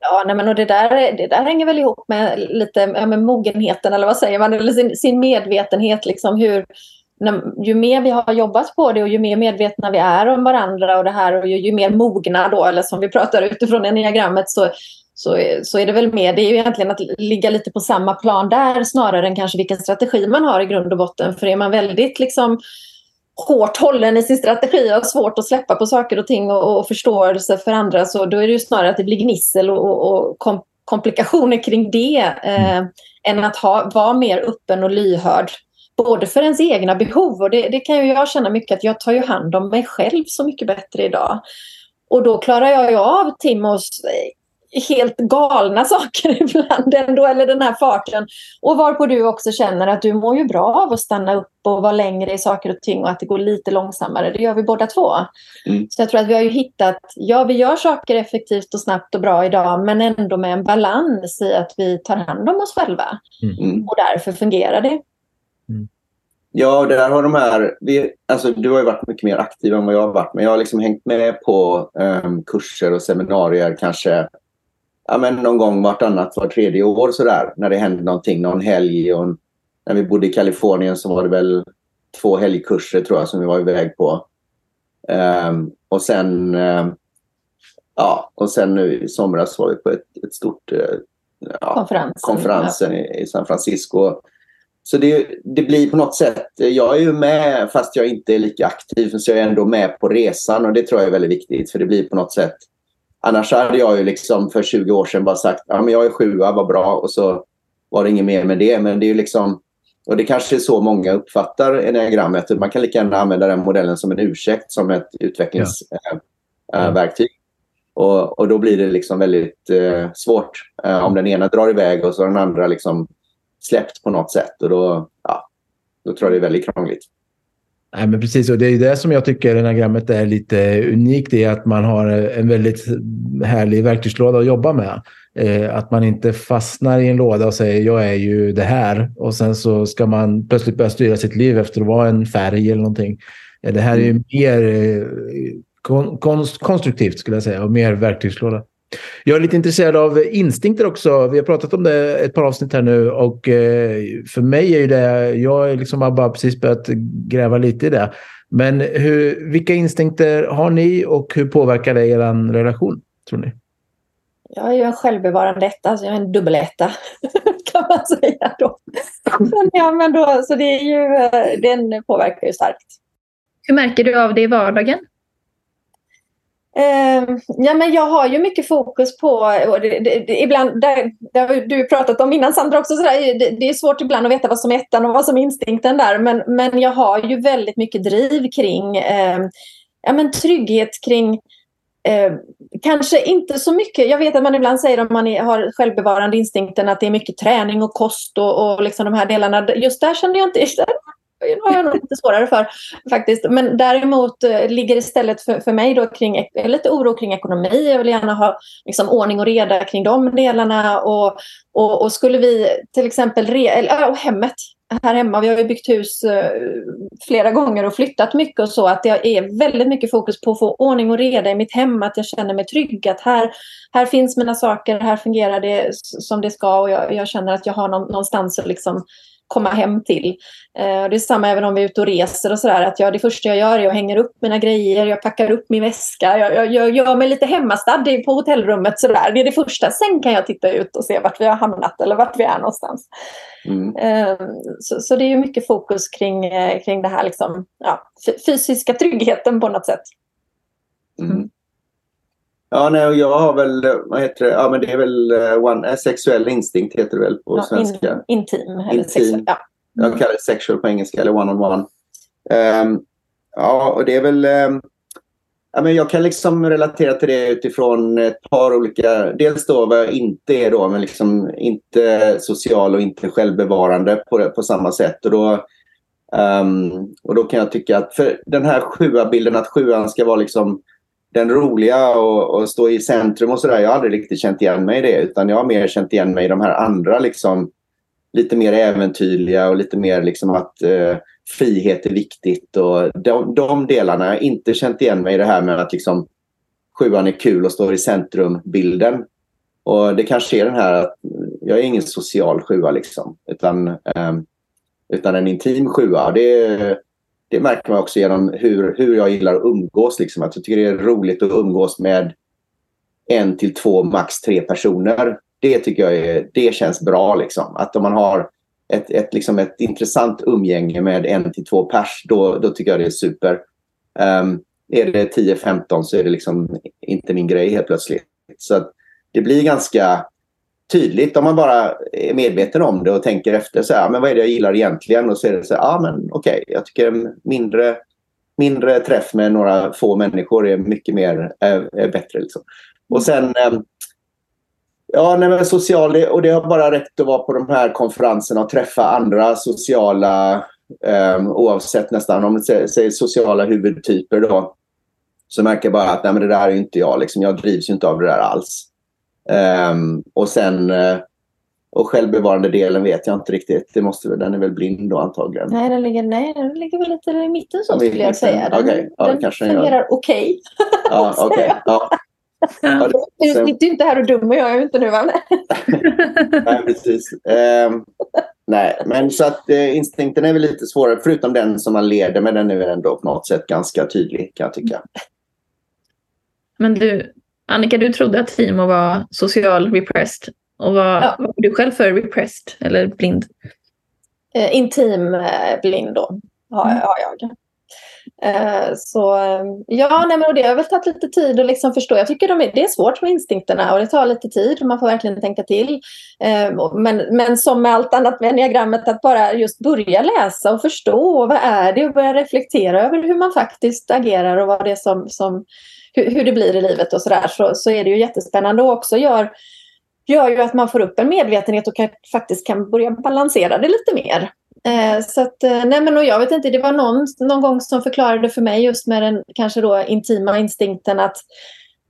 Ja, nej, men och det, där, det där hänger väl ihop med lite ja, med mogenheten, eller vad säger man, eller sin, sin medvetenhet. Liksom hur, när, ju mer vi har jobbat på det och ju mer medvetna vi är om varandra och det här och ju, ju mer mogna då, eller som vi pratar utifrån enneagrammet, så, så, så är det väl mer, det är ju egentligen att ligga lite på samma plan där snarare än kanske vilken strategi man har i grund och botten. För är man väldigt liksom hårt hållen i sin strategi och har svårt att släppa på saker och ting och, och förståelse för andra så då är det ju snarare att det blir gnissel och, och kom, komplikationer kring det eh, mm. än att ha, vara mer öppen och lyhörd. Både för ens egna behov och det, det kan ju jag känna mycket att jag tar ju hand om mig själv så mycket bättre idag. Och då klarar jag ju av Timos helt galna saker ibland ändå, eller den här farten. Och varpå du också känner att du mår ju bra av att stanna upp och vara längre i saker och ting och att det går lite långsammare. Det gör vi båda två. Mm. Så jag tror att vi har ju hittat, ja vi gör saker effektivt och snabbt och bra idag men ändå med en balans i att vi tar hand om oss själva. Mm. Och därför fungerar det. Mm. Ja, där har de här... Vi, alltså, du har ju varit mycket mer aktiv än vad jag har varit. Men jag har liksom hängt med på um, kurser och seminarier kanske ja, men någon gång vartannat, var tredje år sådär. När det hände någonting, någon helg. Och när vi bodde i Kalifornien så var det väl två helgkurser tror jag som vi var iväg på. Um, och sen... Um, ja, och sen nu i somras var vi på ett, ett stort... Uh, ja, konferensen, konferensen i, i San Francisco så det, det, blir på något sätt, jag är ju med fast jag inte är lika aktiv så jag är ändå med på resan och det tror jag är väldigt viktigt för det blir på något sätt Annars hade jag ju liksom för 20 år sedan bara sagt ja, men jag är sjua, vad bra och så var det inget mer med det. Men det är ju liksom, och det kanske är så många uppfattar enneagrammet. Man kan lika gärna använda den modellen som en ursäkt, som ett utvecklingsverktyg. Ja. Äh, och, och då blir det liksom väldigt eh, svårt eh, om den ena drar iväg och så den andra liksom släppt på något sätt. Och då, ja, då tror jag det är väldigt krångligt. Nej, men precis, och det är det som jag tycker enagrammet är lite unikt i att man har en väldigt härlig verktygslåda att jobba med. Eh, att man inte fastnar i en låda och säger jag är ju det här och sen så ska man plötsligt börja styra sitt liv efter att vara en färg eller någonting. Eh, det här är ju mm. mer eh, kon konstruktivt skulle jag säga och mer verktygslåda. Jag är lite intresserad av instinkter också. Vi har pratat om det ett par avsnitt här nu och eh, för mig är ju det, jag har liksom bara precis börjat gräva lite i det. Men hur, vilka instinkter har ni och hur påverkar det er relation, tror ni? Jag är ju en självbevarande etta, så jag är en dubbeletta kan man säga då. men, ja, men då. Så det är ju, eh, den påverkar ju starkt. Hur märker du av det i vardagen? Uh, ja, men jag har ju mycket fokus på, det, det, det, ibland, det, det har du pratat om innan Sandra också, sådär, det, det är svårt ibland att veta vad som är ettan och vad som är instinkten där. Men, men jag har ju väldigt mycket driv kring uh, ja, men trygghet kring uh, kanske inte så mycket. Jag vet att man ibland säger om man är, har självbevarande instinkten att det är mycket träning och kost och, och liksom de här delarna. Just där kände jag inte, har jag nog lite svårare för faktiskt. Men däremot eh, ligger istället för, för mig då kring lite oro kring ekonomi. Jag vill gärna ha liksom, ordning och reda kring de delarna. Och, och, och skulle vi till exempel, re, eller, och hemmet här hemma, vi har ju byggt hus eh, flera gånger och flyttat mycket och så, att det är väldigt mycket fokus på att få ordning och reda i mitt hem, att jag känner mig trygg, att här, här finns mina saker, här fungerar det som det ska och jag, jag känner att jag har någonstans att liksom komma hem till. Eh, det är samma även om vi är ute och reser och sådär. Att jag, det första jag gör är att hänga upp mina grejer, jag packar upp min väska. Jag, jag, jag gör mig lite hemmastad på hotellrummet sådär. Det är det första. Sen kan jag titta ut och se vart vi har hamnat eller vart vi är någonstans. Mm. Eh, så, så, det är mycket fokus kring, eh, kring det här liksom, ja, fysiska tryggheten på något sätt. Mm. Ja, nej, jag har väl, vad heter det, ja men det är väl uh, one, uh, sexuell instinkt heter det väl på ja, svenska. In, intim eller intim. sexuell, ja. Jag kallar det sexual på engelska eller one-on-one. Um, ehm, ja, och det är väl, um, ja men jag kan liksom relatera till det utifrån ett par olika, dels då vad jag inte är då, men liksom inte social och inte självbevarande på, på samma sätt. Och då, um, och då kan jag tycka att, för den här sjua bilden att sjuan ska vara liksom den roliga och, och stå i centrum och sådär. Jag har aldrig riktigt känt igen mig i det utan jag har mer känt igen mig i de här andra liksom lite mer äventyrliga och lite mer liksom att eh, frihet är viktigt och de, de delarna. Jag har inte känt igen mig i det här med att liksom sjuan är kul och står i centrum-bilden. Och det kanske är den här att jag är ingen social sjua liksom utan, eh, utan en intim sjua. Det det märker man också genom hur, hur jag gillar att umgås. Liksom. Att jag tycker det är roligt att umgås med en till två, max tre personer. Det tycker jag är, det känns bra. Liksom. Att om man har ett, ett, liksom ett intressant umgänge med en till två pers, då, då tycker jag det är super. Um, är det 10-15 så är det liksom inte min grej helt plötsligt. Så det blir ganska tydligt om man bara är medveten om det och tänker efter. Så här, men vad är det jag gillar egentligen? Och så är det så här, ja men okej, okay, jag tycker mindre, mindre träff med några få människor är mycket mer är, är bättre. Liksom. Och sen, ehm, Ja, nej, men social, och det har bara räckt att vara på de här konferenserna och träffa andra sociala, um, oavsett nästan om man säger sociala huvudtyper då. Så märker jag bara att nej, men det där är inte jag. Liksom. Jag drivs inte av det där alls. Um, och sen uh, och självbevarande delen vet jag inte riktigt. Det måste, den är väl blind då antagligen. Nej, den ligger, nej, den ligger väl lite i mitten så skulle jag säga. Den, okay. ja, den kanske fungerar okej. Okay. Ja, okay. ja. Ja, du sitter ju inte här och dömer jag är inte nu va? nej, precis. Um, nej, men så att uh, instinkten är väl lite svårare, förutom den som man leder, men den är väl ändå på något sätt ganska tydlig kan jag tycka. Men du, Annika, du trodde att Timo var social repressed. Och vad, ja. vad är du själv för repressed eller blind? Uh, intim uh, blind då, har, mm. har jag. Eh, så ja, nej, men det har väl tagit lite tid att liksom förstå. Jag tycker de är, det är svårt med instinkterna och det tar lite tid. Man får verkligen tänka till. Eh, men, men som med allt annat med enneagrammet, att bara just börja läsa och förstå vad är det och börja reflektera över hur man faktiskt agerar och vad det är som, som hur, hur det blir i livet och sådär. Så, så är det ju jättespännande och också gör gör ju att man får upp en medvetenhet och kan, faktiskt kan börja balansera det lite mer. Eh, så att, eh, nej men och jag vet inte, det var någon, någon gång som förklarade för mig just med den kanske då intima instinkten att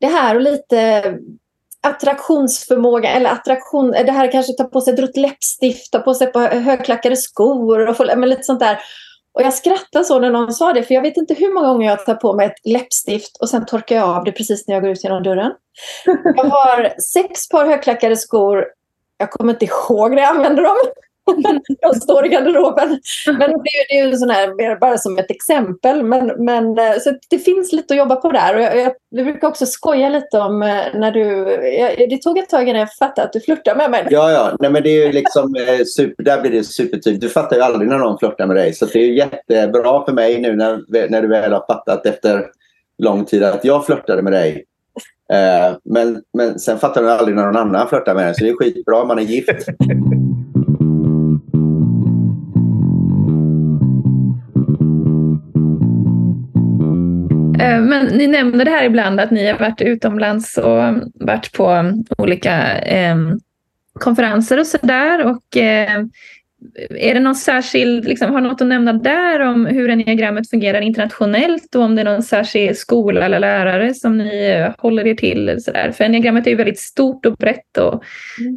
det här och lite attraktionsförmåga eller attraktion, eh, det här kanske ta på sig ett rött läppstift, ta på sig på högklackade skor och få, men lite sånt där. Och jag skrattade så när någon sa det, för jag vet inte hur många gånger jag tar på mig ett läppstift och sen torkar jag av det precis när jag går ut genom dörren. Jag har sex par högklackade skor. Jag kommer inte ihåg när jag använder dem. de står i garderoben. Men det är, det är ju sån här, bara som ett exempel. Men, men, eh, så det finns lite att jobba på där. Och jag, jag, vi brukar också skoja lite om eh, när du... Jag, det tog ett tag innan jag fattade att du flörtar med mig. Ja, ja. Nej, men det är ju liksom eh, super, där blir det supertydligt. Du fattar ju aldrig när någon flörtar med dig. Så det är jättebra för mig nu när, när du väl har fattat efter lång tid att jag flörtade med dig. men, men sen fattar du aldrig när någon annan flörtar med dig. Så det är skitbra om man är gift. Men ni nämner det här ibland att ni har varit utomlands och varit på olika eh, konferenser och sådär. Och eh, är det någon särskild, liksom, har något att nämna där om hur enneagrammet fungerar internationellt och om det är någon särskild skola eller lärare som ni håller er till? Så där? För enneagrammet är ju väldigt stort och brett och mm.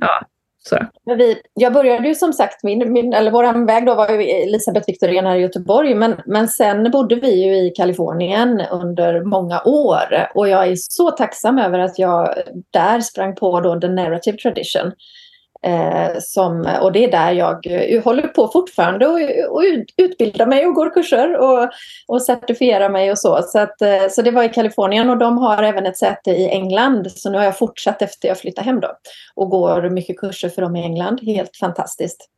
Så. men vi, jag började ju som sagt, min, min, eller vår väg då var ju Elisabeth Victorén här i Göteborg, men, men sen bodde vi ju i Kalifornien under många år. Och jag är så tacksam över att jag där sprang på då the narrative tradition. Eh, som, och det är där jag uh, håller på fortfarande och, och utbildar mig och går kurser och, och certifierar mig och så. Så, att, uh, så det var i Kalifornien och de har även ett säte i England. Så nu har jag fortsatt efter jag flyttade hem då och går mycket kurser för dem i England. Helt fantastiskt.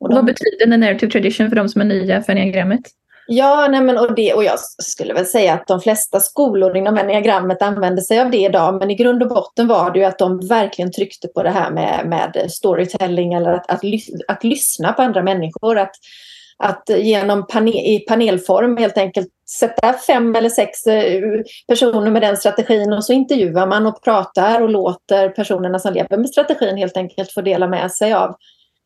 Och de... Vad betyder the narrative tradition för de som är nya för enneagrammet? Ja, nej men, och, det, och jag skulle väl säga att de flesta skolor inom enneagrammet använder sig av det idag. Men i grund och botten var det ju att de verkligen tryckte på det här med, med storytelling eller att, att, att lyssna på andra människor. Att, att genom panel, i panelform helt enkelt sätta fem eller sex eh, personer med den strategin och så intervjuar man och pratar och låter personerna som lever med strategin helt enkelt få dela med sig av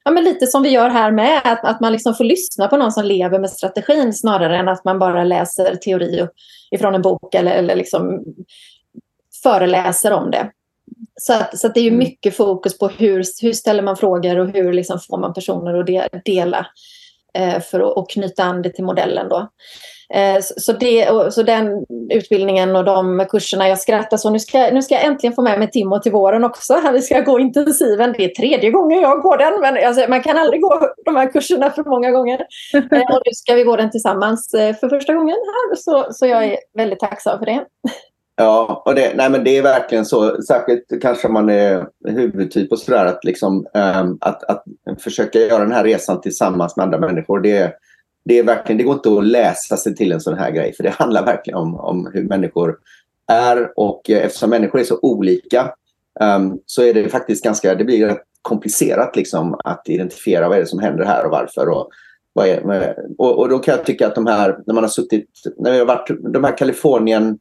ja, men lite som vi gör här med, att, att man liksom får lyssna på någon som lever med strategin snarare än att man bara läser teori ifrån en bok eller, eller liksom föreläser om det. Så, att, så att det är mm. mycket fokus på hur, hur ställer man frågor och hur liksom får man personer att dela eh, för att knyta an det till modellen. Då. Eh, så, det, så den utbildningen och de kurserna, jag skrattar så. Nu ska, nu ska jag äntligen få med mig Timo till våren också. Vi ska gå intensiven. Det är tredje gången jag går den, men alltså, man kan aldrig gå de här kurserna för många gånger. Eh, och nu ska vi gå den tillsammans eh, för första gången här, så, så jag är väldigt tacksam för det. Ja, och det, nej men det är verkligen så. Särskilt kanske om man är huvudtyp och sådär. Att, liksom, um, att, att försöka göra den här resan tillsammans med andra människor. Det, det, är verkligen, det går inte att läsa sig till en sån här grej. För det handlar verkligen om, om hur människor är. Och eh, eftersom människor är så olika um, så är det faktiskt ganska, det blir rätt komplicerat liksom, att identifiera vad är det som händer här och varför. Och, vad är, och, och då kan jag tycka att de här, när man har suttit, när vi har varit, de här Kalifornien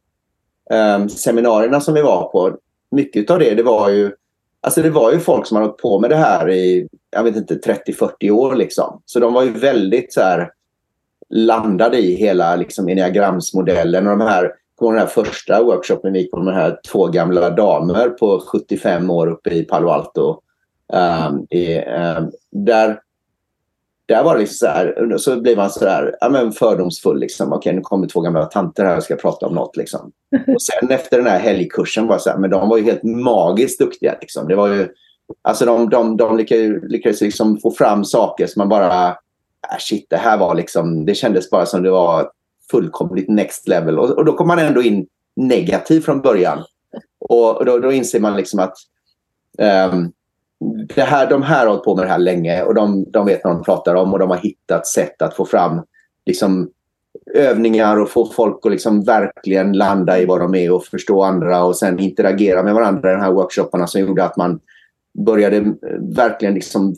um, seminarierna som vi var på, mycket av det, det var ju Alltså det var ju folk som har hållit på med det här i, jag vet inte, 30-40 år liksom. Så de var ju väldigt så här landade i hela liksom enneagramsmodellen och de här på den här första workshopen vi gick på de här två gamla damer på 75 år uppe i Palo Alto. Um, i, um, där, där var det liksom så här, så blir man så där, ja, men fördomsfull. Liksom. Okej, nu kommer två gamla tanter här och ska prata om något. Liksom. Och sen efter den här helgkursen var så här, men de var ju helt magiskt duktiga. Liksom. Det var ju, alltså de, de, de lyckades, lyckades liksom få fram saker som man bara, Äh, shit, det här var liksom, det kändes bara som det var fullkomligt next level. Och, och då kommer man ändå in negativ från början. Och, då, då inser man liksom att um, det här, de här har hållit på med det här länge och de, de vet vad de pratar om och de har hittat sätt att få fram liksom, övningar och få folk att liksom verkligen landa i vad de är och förstå andra och sen interagera med varandra i de här workshopparna som gjorde att man började verkligen liksom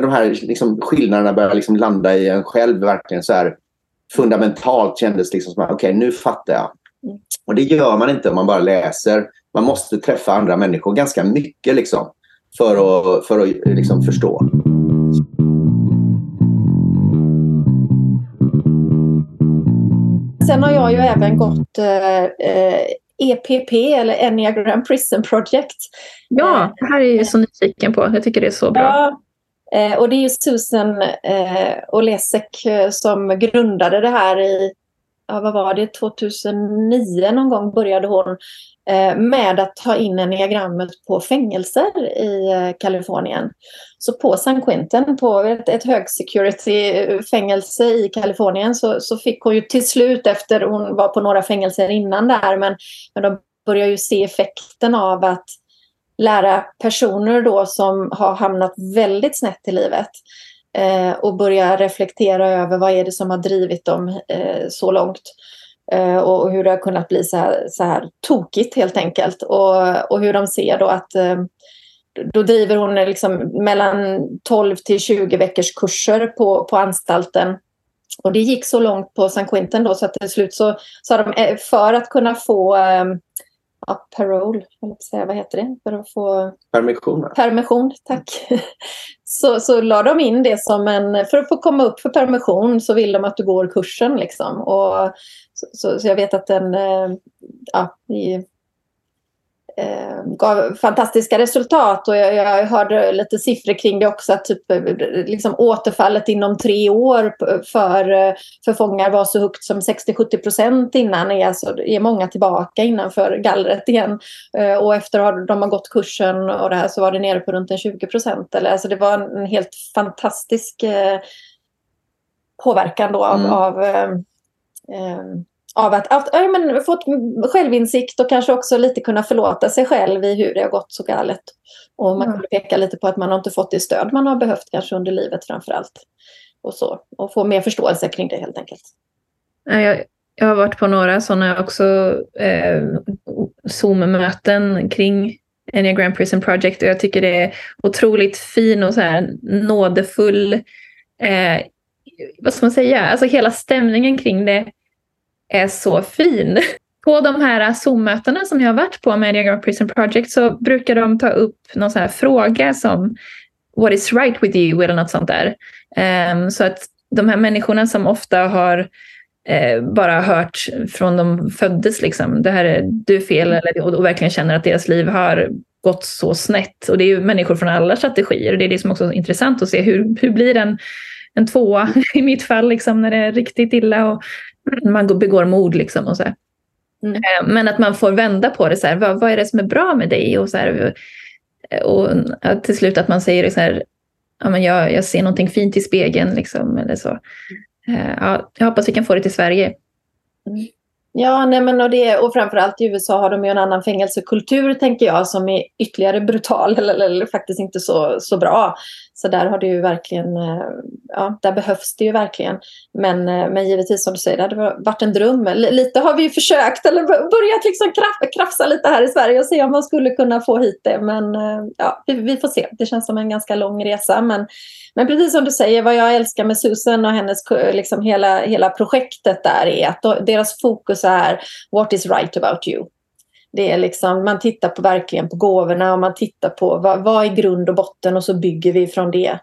de här liksom skillnaderna började liksom landa i en själv verkligen så här fundamentalt kändes liksom som okej, okay, nu fattar jag. Mm. Och det gör man inte om man bara läser. Man måste träffa andra människor ganska mycket liksom, för att, för att liksom förstå. Sen har jag ju även gått eh, EPP eller Enneagram Prison Project. Ja, det här är jag så nyfiken på. Jag tycker det är så bra. Ja, Eh, och det är ju Susan eh, Olesek eh, som grundade det här i, ja, vad var det, 2009 någon gång började hon eh, med att ta in enneagrammet på fängelser i eh, Kalifornien. Så på San Quentin, på ett, ett högsecurity-fängelse i Kalifornien så, så fick hon ju till slut efter, hon var på några fängelser innan där, men, men de började ju se effekten av att lära personer då som har hamnat väldigt snett i livet eh, och börja reflektera över vad är det som har drivit dem eh, så långt. Eh, och hur det har kunnat bli så här, så här tokigt helt enkelt. Och, och hur de ser då att eh, då driver hon liksom mellan 12 till 20 veckors kurser på, på anstalten. Och det gick så långt på San Quentin då så att till slut så sa de eh, för att kunna få eh, ja, parole, säga, vad heter det? För att få... Permission. Permission, tack. Så, så la de in det som en, för att få komma upp för permission så vill de att du går kursen liksom. Och, så, så, så jag vet att den, eh, ja, eh, gav fantastiska resultat och jag, jag hörde lite siffror kring det också att typ, liksom återfallet inom tre år för, för fångar var så högt som 60-70 procent innan är, alltså, är många tillbaka innanför gallret igen eh, och efter att de har gått kursen och det här så var det nere på runt en 20 procent. Alltså det var en, helt fantastisk eh, påverkan då av, mm. av eh, eh av att, att ja, men, fått självinsikt och kanske också lite kunna förlåta sig själv i hur det har gått så galet. Och man mm. kunde peka lite på att man har inte fått det stöd man har behövt kanske under livet framför allt. Och, så, och få mer förståelse kring det helt enkelt. Jag, jag har varit på några sådana också eh, Zoom-möten kring Enneagram Prison Project och jag tycker det är otroligt fin och så här nådefull eh, vad ska man säga, alltså hela stämningen kring det är så fin. På de här Zoom-mötena som jag har varit på med Diagram Prison Project så brukar de ta upp någon sån här fråga som What is right with you? eller något sånt där. Um, så att de här människorna som ofta har eh, bara hört från de föddes, liksom, det här är du är fel, eller, och, och verkligen känner att deras liv har gått så snett. Och det är ju människor från alla strategier och det är det som också är intressant att se hur, hur blir en, en tvåa i mitt fall liksom, när det är riktigt illa och man begår mord liksom och så mm. Eh, men att man får vända på det så här, vad, vad, är det som är bra med dig? Och, så här, och till slut att man säger så här, ja, men jag, jag ser någonting fint i spegeln liksom, eller så. Eh, ja, jag hoppas vi kan få det till Sverige. Mm. Ja, nej men och, det, och framförallt i USA har de ju en annan fängelsekultur tänker jag som är ytterligare brutal eller, eller, faktiskt inte så, så bra. Så där har det ju verkligen, eh, ja, där behövs det ju verkligen. Men, eh, men givetvis som du säger, det hade varit en dröm. Lite har vi ju försökt eller börjat liksom krafsa lite här i Sverige och se om man skulle kunna få hit det. Men eh, ja, vi, vi får se. Det känns som en ganska lång resa. Men, men precis som du säger, vad jag älskar med Susan och hennes liksom hela, hela projektet där är att deras fokus är what is right about you det är liksom, man tittar på verkligen på gåvorna och man tittar på vad, vad är grund och botten och så bygger vi från det.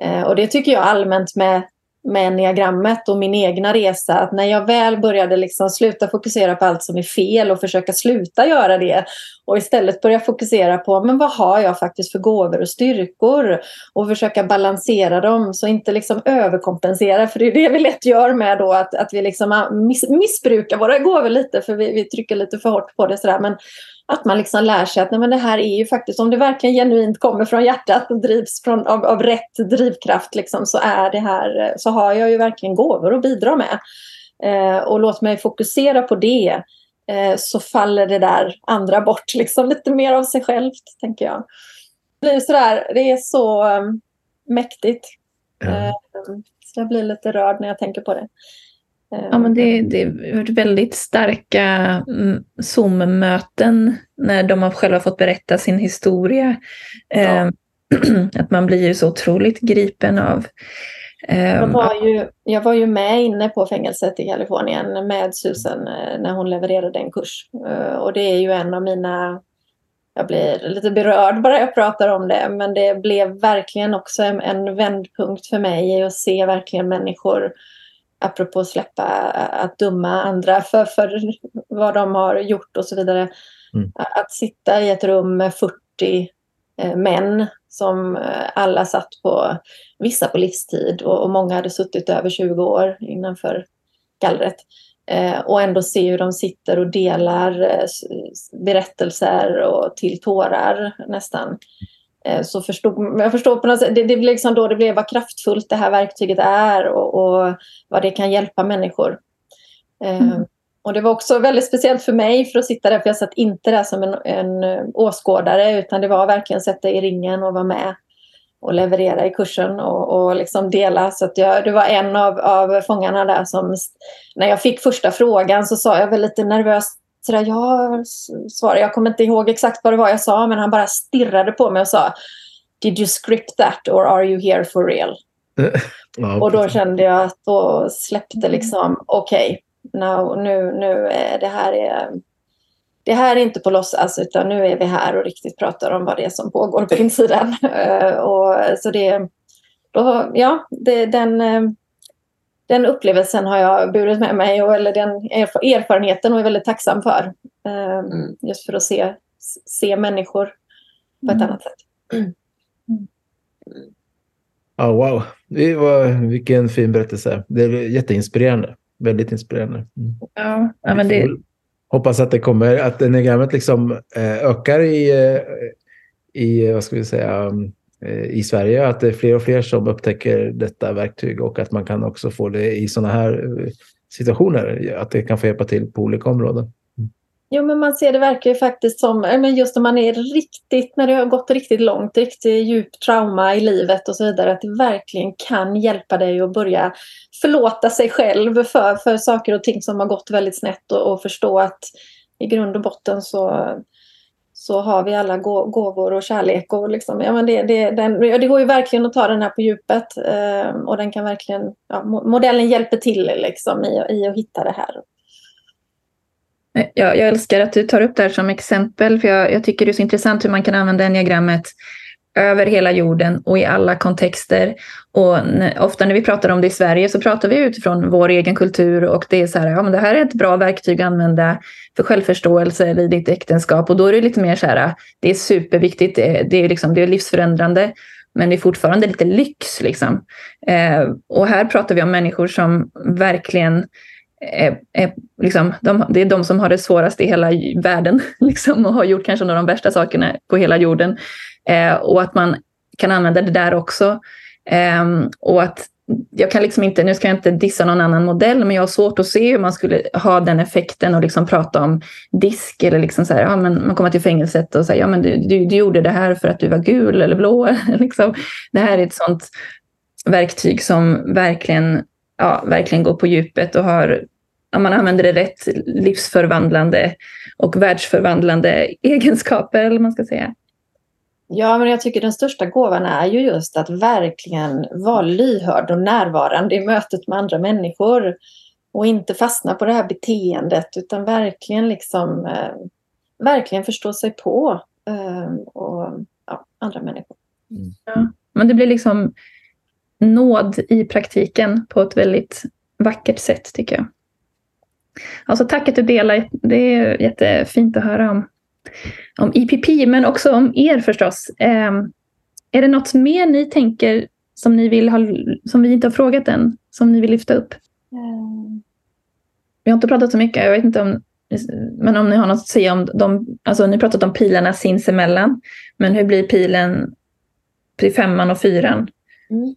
Eh, och det tycker jag allmänt med med diagrammet och min egna resa. Att när jag väl började liksom sluta fokusera på allt som är fel och försöka sluta göra det och istället börja fokusera på men vad har jag faktiskt för gåvor och styrkor och försöka balansera dem så inte liksom överkompensera för det är det vi lätt gör med då att, att vi liksom miss, missbrukar våra gåvor lite för vi, vi trycker lite för hårt på det sådär. Men att man liksom lär sig att nej, men det här är ju faktiskt, om det verkligen genuint kommer från hjärtat och drivs från, av, av rätt drivkraft liksom, så, är det här, så har jag ju verkligen gåvor att bidra med. Eh, och låt mig fokusera på det eh, så faller det där andra bort liksom, lite mer av sig självt, tänker jag. Det, blir sådär, det är så um, mäktigt. Mm. Eh, så jag blir lite rörd när jag tänker på det. Ja, men det, det har varit väldigt starka mm, Zoom-möten när de har själva fått berätta sin historia. Ja. Eh, att man blir så otroligt gripen av. Eh, jag, var ju, jag var ju med inne på fängelset i Kalifornien med Susan eh, när hon levererade en kurs. Eh, och det är ju en av mina jag blir lite berörd bara jag pratar om det, men det blev verkligen också en, en vändpunkt för mig att se verkligen människor apropå släppa att döma andra för, för vad de har gjort och så vidare. Mm. Att sitta i ett rum med 40 eh, män som eh, alla satt på, vissa på livstid och, och många hade suttit över 20 år innanför gallret. Eh, och ändå se hur de sitter och delar eh, berättelser och till tårar nästan. Eh, så förstod, jag förstår på något sätt, det, det blev liksom då det blev vad kraftfullt det här verktyget är och, och vad det kan hjälpa människor. Eh, mm. Och det var också väldigt speciellt för mig för att sitta där, för jag satt inte där som en, en åskådare utan det var verkligen sätta i ringen och vara med och leverera i kursen och, och liksom dela. Så att jag, det var en av, av fångarna där som, när jag fick första frågan så sa jag väl lite nervöst sådär, ja, svarade. Jag kommer inte ihåg exakt vad det var jag sa, men han bara stirrade på mig och sa Did you script that or are you here for real? ja, och då kände jag att då släppte liksom, okej, okay, nu, nu är det här är det här är inte på låtsas utan nu är vi här och riktigt pratar om vad det är som pågår på insidan. Uh, och, så det, då, ja, det, den, eh, den upplevelsen har jag burit med mig, och, eller den erfarenheten och är väldigt tacksam för. Eh, mm. Just för att se, se människor på ett mm. annat sätt. Mm. Oh, wow, det var, vilken fin berättelse. Det är jätteinspirerande. Väldigt inspirerande. Mm. Ja, ja, men det... Hoppas att det kommer, att enagrammet liksom eh, ökar i, eh, i, vad ska vi säga, Eh, Eh, i Sverige, att det är fler och fler som upptäcker detta verktyg och att man kan också få det i sådana här eh, situationer, att det kan få hjälpa till på olika områden. Jo, men man ser det verkar ju faktiskt som, eh, men just när man är riktigt, när det har gått riktigt långt, riktigt djupt trauma i livet och så vidare, att det verkligen kan hjälpa dig att börja förlåta sig själv för, för saker och ting som har gått väldigt snett och, och förstå att i grund och botten så så har vi alla gåvor och kärlek. Och liksom, ja, men det, det, den, det går ju verkligen att ta den här på djupet. Eh, och den kan verkligen, ja, modellen hjälper till liksom, i, i att hitta det här. Ja, jag älskar att du tar upp det här som exempel, för jag, jag tycker det är så intressant hur man kan använda enneagrammet över hela jorden och i alla kontexter. Och ofta när vi pratar om det i Sverige så pratar vi utifrån vår egen kultur och det är så här, ja men det här är ett bra verktyg att använda för självförståelse i ditt äktenskap och då är det lite mer så här, det är superviktigt, det är, det är, liksom, det är livsförändrande men det är fortfarande lite lyx liksom. Eh, och här pratar vi om människor som verkligen är, är, liksom, de, det är de som har det svårast i hela världen liksom, och har gjort kanske några av de värsta sakerna på hela jorden. Eh, och att man kan använda det där också. Eh, och att jag kan liksom inte, nu ska jag inte dissa någon annan modell, men jag har svårt att se hur man skulle ha den effekten och liksom prata om disk eller liksom så här, ja, men man kommer till fängelset och säger, ja men du, du, du gjorde det här för att du var gul eller blå. liksom. Det här är ett sånt verktyg som verkligen, ja, verkligen går på djupet och har, om man använder det rätt, livsförvandlande och världsförvandlande egenskaper, eller man ska säga. Ja, men jag tycker den största gåvan är ju just att verkligen vara lyhörd och närvarande i mötet med andra människor. Och inte fastna på det här beteendet utan verkligen liksom eh, verkligen förstå sig på eh, och ja, andra människor. Mm. Ja, men det blir liksom nåd i praktiken på ett väldigt vackert sätt tycker jag. Alltså tack att du delar. Det är jättefint att höra om, om IPP, men också om er förstås. Eh, är det något mer ni tänker som ni vill ha, som vi inte har frågat än, som ni vill lyfta upp? Mm. Vi har inte pratat så mycket, jag vet inte om men om ni har något att säga om de, alltså ni pratat om pilarna sinsemellan, men hur blir pilen till femman och fyran? Mm.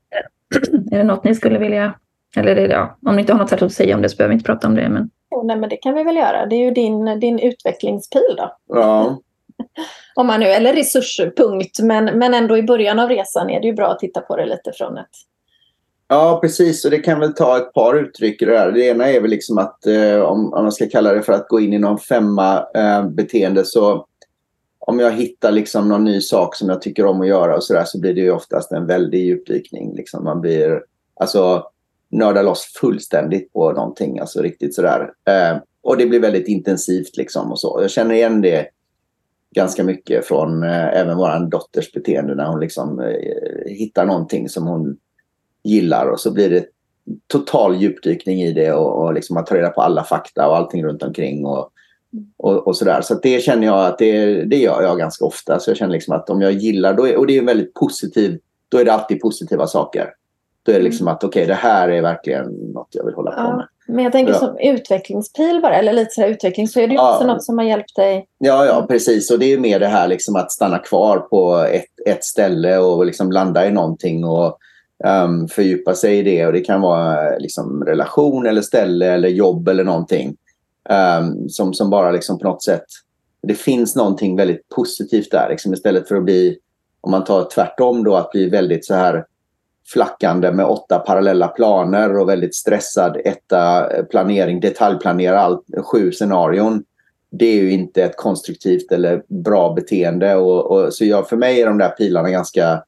Är det något ni skulle vilja, eller det, ja, om ni inte har något särskilt att säga om det så behöver vi inte prata om det. Men... Oh, nej, men det kan vi väl göra. Det är ju din, din utvecklingspil då. Ja. om man nu, eller resurspunkt, men, men ändå i början av resan är det ju bra att titta på det lite från ett Ja, precis. Och det kan väl ta ett par uttryck i det där. Det ena är väl liksom att eh, om, om man ska kalla det för att gå in i någon femma eh, beteende så om jag hittar liksom någon ny sak som jag tycker om att göra och så där så blir det ju oftast en väldig djupdykning. Liksom man blir, alltså nördar loss fullständigt på någonting, alltså riktigt sådär. Eh, och det blir väldigt intensivt liksom och så. Jag känner igen det ganska mycket från eh, även vår dotters beteende när hon liksom eh, hittar någonting som hon gillar och så blir det total djupdykning i det och, och liksom man tar reda på alla fakta och allting runt omkring och, och, och sådär. Så det känner jag att det, det gör jag ganska ofta. Så jag känner liksom att om jag gillar, då är, och det är väldigt positiv, då är det alltid positiva saker. Då är det liksom att okej, okay, det här är verkligen något jag vill hålla på med. Men jag tänker ja. som utvecklingspil bara, eller lite sådär utveckling, så är det ju ja. också något som har hjälpt dig. Ja, ja, precis. Och det är mer det här liksom att stanna kvar på ett, ett ställe och liksom landa i någonting och um, fördjupa sig i det. Och det kan vara liksom relation eller ställe eller jobb eller någonting. Um, som, som bara liksom på något sätt... Det finns någonting väldigt positivt där. Liksom istället för att bli, om man tar tvärtom då, att bli väldigt så här flackande med åtta parallella planer och väldigt stressad etta eh, planering, detaljplanera allt, sju scenarion. Det är ju inte ett konstruktivt eller bra beteende. Och, och så jag, för mig är de där pilarna ganska...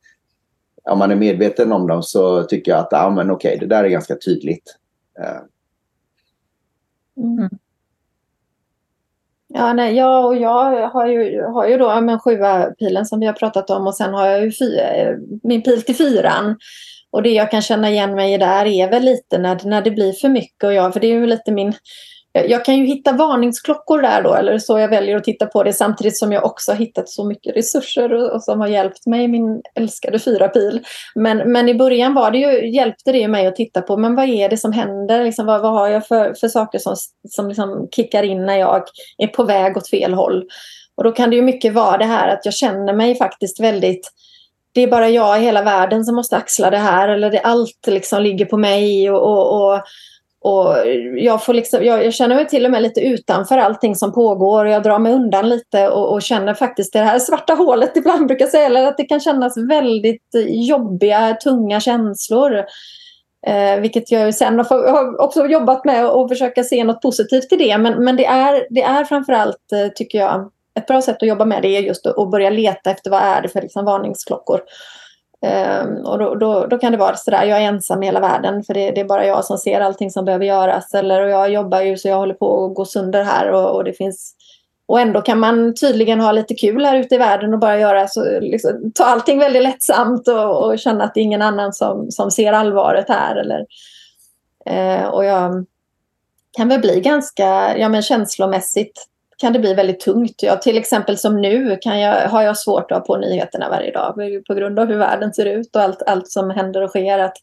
Om man är medveten om dem så tycker jag att ah, men okej, det där är ganska tydligt. Ehm. Mm. Ja, nej, jag och jag har ju, har ju då men sjua pilen som vi har pratat om och sen har jag ju fyra, eh, min pil till fyran. Och det jag kan känna igen mig i där är väl lite när, när det blir för mycket. Och jag, för det är ju lite min... Eh, jag kan ju hitta varningsklockor där då, eller så jag väljer att titta på det samtidigt som jag också har hittat så mycket resurser och, och som har hjälpt mig, min älskade fyra pil. Men, men i början var det ju, hjälpte det mig att titta på, men vad är det som händer? Liksom, vad, vad har jag för, för saker som, som liksom kickar in när jag är på väg åt fel håll? Och då kan det ju mycket vara det här att jag känner mig faktiskt väldigt det är bara jag i hela världen som måste axla det här eller det, allt liksom ligger på mig och, och, och, och jag, får liksom, jag, jag, känner mig till och med lite utanför allting som pågår och jag drar mig undan lite och, och känner faktiskt det här svarta hålet ibland brukar jag säga, eller att det kan kännas väldigt jobbiga, tunga känslor. Eh, vilket jag sen har, har också jobbat med att försöka se något positivt i det. Men, men det, är, det är framförallt, eh, tycker jag, ett bra sätt att jobba med det är just att börja leta efter vad är det för liksom varningsklockor. Um, och då, då, då, kan det vara sådär, jag är ensam i hela världen för det, det, är bara jag som ser allting som behöver göras. Eller och jag jobbar ju så jag håller på att gå sönder här och, och, det finns och ändå kan man tydligen ha lite kul här ute i världen och bara göra så, liksom, ta allting väldigt lättsamt och, och, känna att det är ingen annan som, som ser allvaret här. Eller, eh, och jag kan väl bli ganska ja, men känslomässigt kan det bli väldigt tungt. Ja, till exempel som nu kan jag, har jag svårt att ha på nyheterna varje dag på grund av hur världen ser ut och allt, allt som händer och sker. Att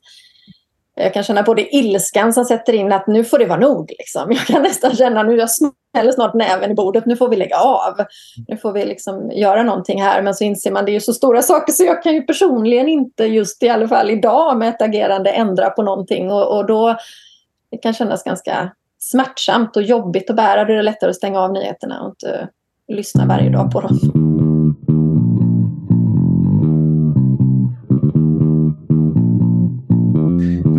jag kan känna både ilskan som sätter in att nu får det vara nog. Liksom. Jag kan nästan känna nu jag smäller snart näven i bordet, nu får vi lägga av. Nu får vi liksom göra någonting här. Men så inser man det är så stora saker så jag kan ju personligen inte just i alla fall idag med ett agerande ändra på någonting. Och, och då det kan kännas ganska smärtsamt och jobbigt att bära. Då är det lättare att stänga av nyheterna och inte eh, lyssna varje dag på dem.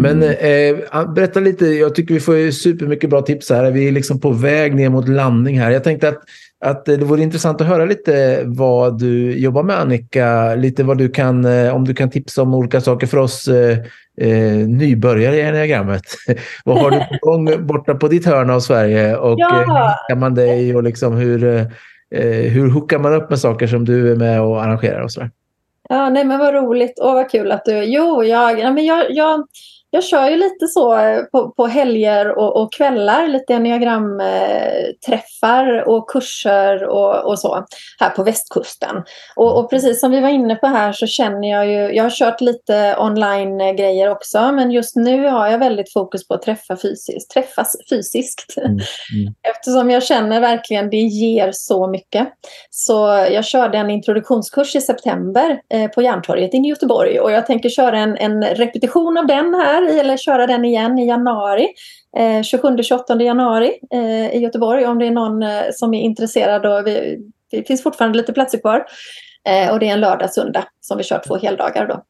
Men eh, eh berätta lite, jag tycker vi får supermycket bra tips här. Vi är liksom på väg ner mot landning här. Jag tänkte att, att det vore intressant att höra lite vad du jobbar med Annika. Lite vad du kan, eh, om du kan tipsa om olika saker för oss eh, eh, nybörjare i enneagrammet. Vad har du på gång borta på ditt hörn av Sverige? Och ja. hur man dig och liksom hur, Eh, hur hookar man upp med saker som du är med och arrangerar och sådär? Ja, nej men vad roligt. Åh, vad kul att du... Jo, jag, ja, men jag, jag, jag kör ju lite så eh, på, på helger och, och kvällar, lite enneagramträffar och kurser och, och, så här på västkusten. Och, och, precis som vi var inne på här så känner jag ju, jag har kört lite online-grejer också, men just nu har jag väldigt fokus på att träffa fysiskt, träffas fysiskt. Mm, mm. Eftersom jag känner verkligen det ger så mycket. Så jag körde en introduktionskurs i september eh, på Järntorget i Göteborg och jag tänker köra en, en repetition av den här här eller köra den igen i januari. Eh, 27-28 januari eh, i Göteborg om det är någon eh, som är intresserad. Och vi, det finns fortfarande lite platser kvar. Eh, och det är en lördag, söndag som vi kör två heldagar då.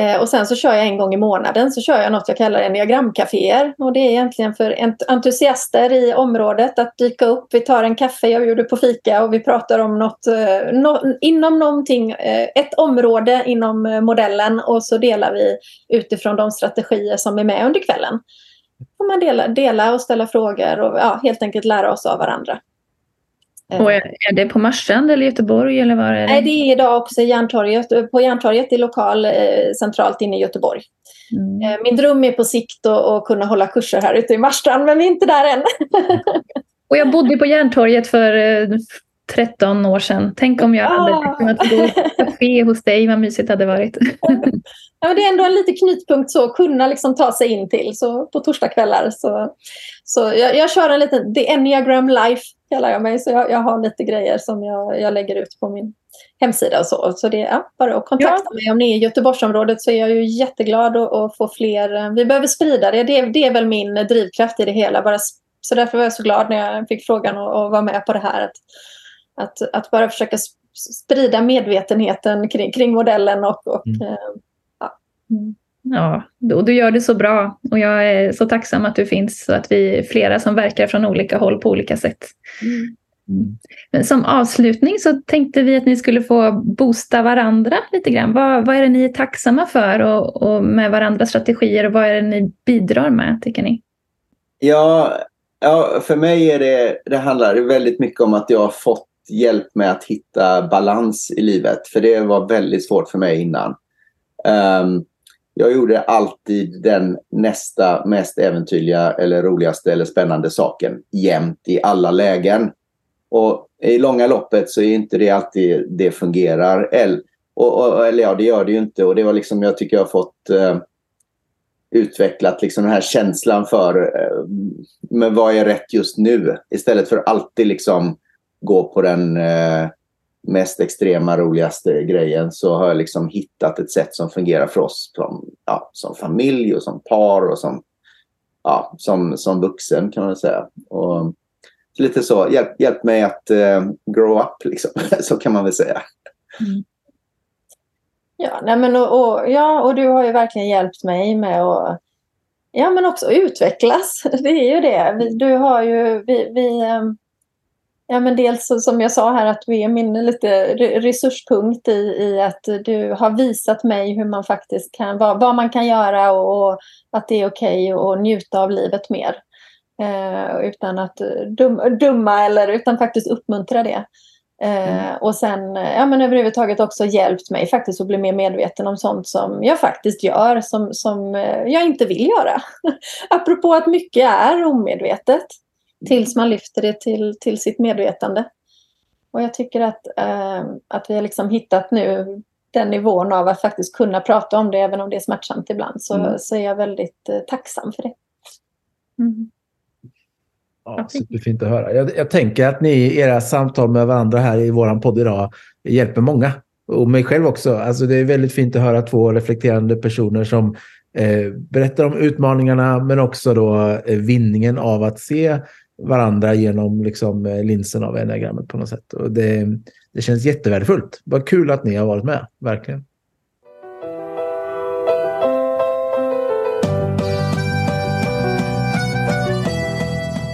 Eh, och sen så kör jag en gång i månaden så kör jag något jag kallar enneagramcaféer. Och det är egentligen för entusiaster i området att dyka upp. Vi tar en kaffe, jag bjuder på fika och vi pratar om något eh, no, inom någonting, eh, ett område inom eh, modellen och så delar vi utifrån de strategier som är med under kvällen. Får man dela, dela och ställa frågor och ja, helt enkelt lära oss av varandra. Och är, det på Marstrand eller Göteborg? Eller var är det? Nej, det är idag också Järntorget, på Järntorget i lokal eh, centralt inne i Göteborg. Mm. Eh, min dröm är på sikt att, kunna hålla kurser här ute i Marstrand, men vi är inte där än. och jag bodde på Järntorget för eh, 13 år sedan. Tänk om jag hade ah. kunnat gå i café hos dig, vad mysigt det hade varit. ja, men det är ändå en liten knutpunkt så att kunna liksom ta sig in till så på torsdagskvällar. Så, så jag, jag kör en liten, The Enneagram Life kallar jag mig. Så jag, jag har lite grejer som jag, jag lägger ut på min hemsida och så. Så det är ja, bara att kontakta ja. mig. Om ni är i Göteborgsområdet så är jag ju jätteglad att, att få fler. Vi behöver sprida det. det. Det är väl min drivkraft i det hela. Bara, så därför var jag så glad när jag fick frågan att, att vara med på det här. Att, att, att bara försöka sprida medvetenheten kring, kring modellen och, och mm. Eh, ja. Mm. Ja, och du gör det så bra och jag är så tacksam att du finns och att vi är flera som verkar från olika håll på olika sätt. Mm. Men som avslutning så tänkte vi att ni skulle få boosta varandra lite grann. Vad, vad är det ni är tacksamma för och, och med varandras strategier och vad är det ni bidrar med tycker ni? Ja, ja för mig är det, det handlar väldigt mycket om att jag har fått hjälp med att hitta balans i livet. För det var väldigt svårt för mig innan. Um, jag gjorde alltid den nästa mest äventyrliga eller roligaste eller spännande saken jämt i alla lägen. Och i långa loppet så är inte det alltid det fungerar. Eller, och, och, eller ja, det gör det ju inte. Och det var liksom, jag tycker jag har fått eh, utvecklat liksom den här känslan för eh, men vad är rätt just nu? Istället för alltid liksom gå på den eh, mest extrema, roligaste grejen så har jag liksom hittat ett sätt som fungerar för oss som, ja, som familj och som par och som, ja, som, som vuxen kan man säga. Och lite så, hjälp, hjälp mig att eh, grow up, liksom. så kan man väl säga. Mm. Ja, nej men och, och, ja, och du har ju verkligen hjälpt mig med att ja, men också utvecklas. Det är ju det. Vi, du har ju, vi, vi ehm, Ja, men dels som jag sa här att du är min lite resurspunkt i, i att du har visat mig hur man faktiskt kan, vad, vad man kan göra och, och att det är okej okay att njuta av livet mer. Eh, utan att dum, dumma eller utan faktiskt uppmuntra det. Eh, mm. Och sen ja, men överhuvudtaget också hjälpt mig faktiskt att bli mer medveten om sånt som jag faktiskt gör som, som eh, jag inte vill göra. Apropå att mycket är omedvetet tills man lyfter det till, till sitt medvetande. Och jag tycker att, eh, att vi har liksom hittat nu den nivån av att faktiskt kunna prata om det även om det är smärtsamt ibland. Så, mm. så är jag väldigt eh, tacksam för det. Mm. Ja, superfint att höra. Jag, jag, tänker att ni i era samtal med varandra här i vår podd idag hjälper många. Och mig själv också. Alltså det är väldigt fint att höra två reflekterande personer som eh, berättar om utmaningarna men också då eh, vinningen av att se varandra genom liksom, eh, linsen av enagrammet på något sätt. Och det, det känns jättevärdefullt. Vad kul att ni har varit med, verkligen.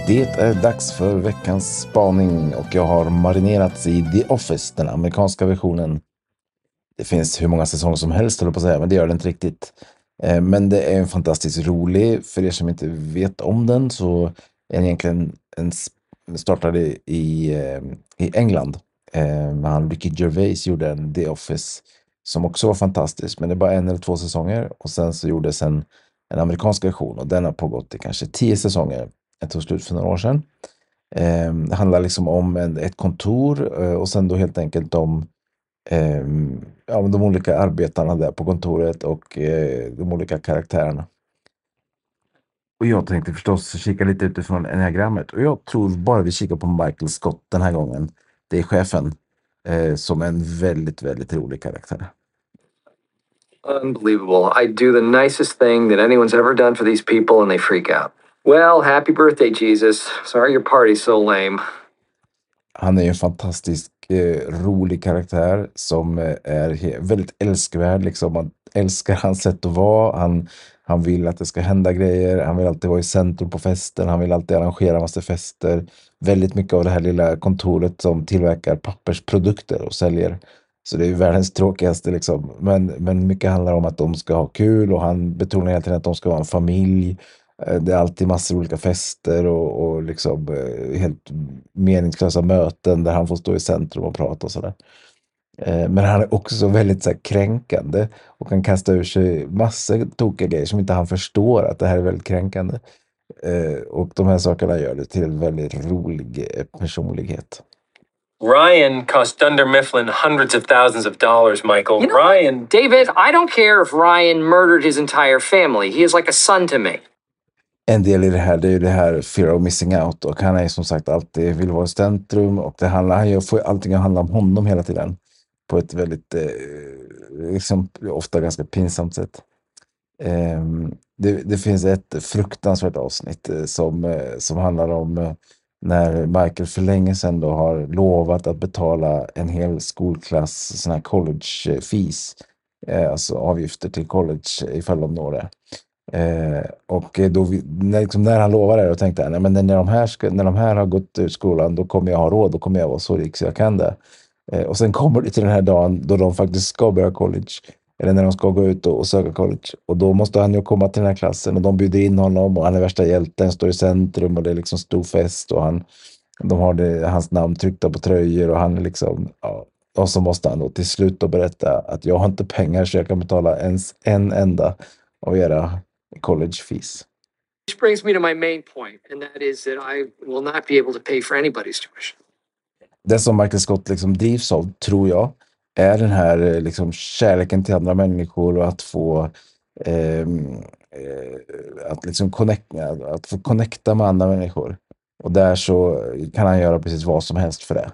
Det är dags för veckans spaning och jag har marinerats i The Office, den amerikanska versionen. Det finns hur många säsonger som helst, på att säga, men det gör det inte riktigt. Eh, men det är en fantastiskt rolig. För er som inte vet om den så egentligen en, startade i, i ehm, England Eh, han Ricky Gervais gjorde en The Office som också var fantastisk, men det är bara en eller två säsonger. Och sen så gjordes en, en amerikansk version och den har pågått i kanske tio säsonger. Den tog slut för några år sedan. Eh, det handlar liksom om en, ett kontor eh, och sen då helt enkelt om eh, ja, de olika arbetarna där på kontoret och eh, de olika karaktärerna. Och jag tänkte förstås kika lite utifrån enneagrammet och jag tror bara vi kikar på Michael Scott den här gången. Det är chefen eh, som en väldigt, väldigt rolig karaktär. Unbelievable. I do the nicest thing that anyone's ever done for these people and they freak out. Well, happy birthday, Jesus. Sorry your party's so lame. Han är en fantastisk eh, rolig karaktär som eh, är väldigt älskvärd. Liksom. Man älskar hans sätt att vara. Han, han vill att det ska hända grejer. Han vill alltid vara i centrum på festen. Han vill alltid arrangera massa fester. Väldigt mycket av det här lilla kontoret som tillverkar pappersprodukter och säljer. Så det är ju världens tråkigaste liksom. Men, men mycket handlar om att de ska ha kul och han betonar hela tiden att de ska vara en familj. Eh, det är alltid massor av olika fester och, och liksom eh, helt meningslösa möten där han får stå i centrum och prata och sådär. Eh, men han är också väldigt så här, kränkande och kan kasta ur sig massor tokiga grejer som inte han förstår att det här är väldigt kränkande. Och de här sakerna gör det till en väldigt rolig personlighet. Ryan cost Dunder Mifflin hundreds of thousands of dollars, Michael. You know, Ryan. David, I don't care if Ryan murdered his entire family. He is like a son to me en del i det här, det är ju det här fear of missing out och han är som sagt alltid vill vara i centrum och det handlar, han gör, får allting att handla om honom hela tiden på ett väldigt, eh, liksom, ofta ganska pinsamt sätt. Eh, det, det, finns ett fruktansvärt avsnitt eh, som, eh, som handlar om eh, när Michael för länge sedan då har lovat att betala en hel skolklass såna här college eh, fees, eh, alltså avgifter till college eh, ifall de når det. Eh, och eh, då, när, liksom, när han lovade det, då tänkte jag, nej, men när de, här ska, när de här har gått ut skolan, då kommer jag ha råd, då kommer jag vara så rik så jag kan det. Eh, och sen kommer det till den här dagen då de faktiskt ska börja college, eller när de ska gå ut och, och, söka college. Och då måste han ju komma till den här klassen och de bjuder in honom och han är värsta hjälten, står i centrum och det är liksom stor fest och han, de har det, hans namn tryckta på tröjor och han är liksom, ja, och så måste han då till slut då berätta att jag har inte pengar så jag kan betala ens en enda av era college fees. Which brings me to my main point, and that is that I will not be able to pay for anybody's tuition. Det som Michael Scott liksom drivs av, tror jag, är den här eh, liksom kärleken till andra människor och att få ehm, eh, att liksom connecta, att få connecta med andra människor. Och där så kan han göra precis vad som helst för det.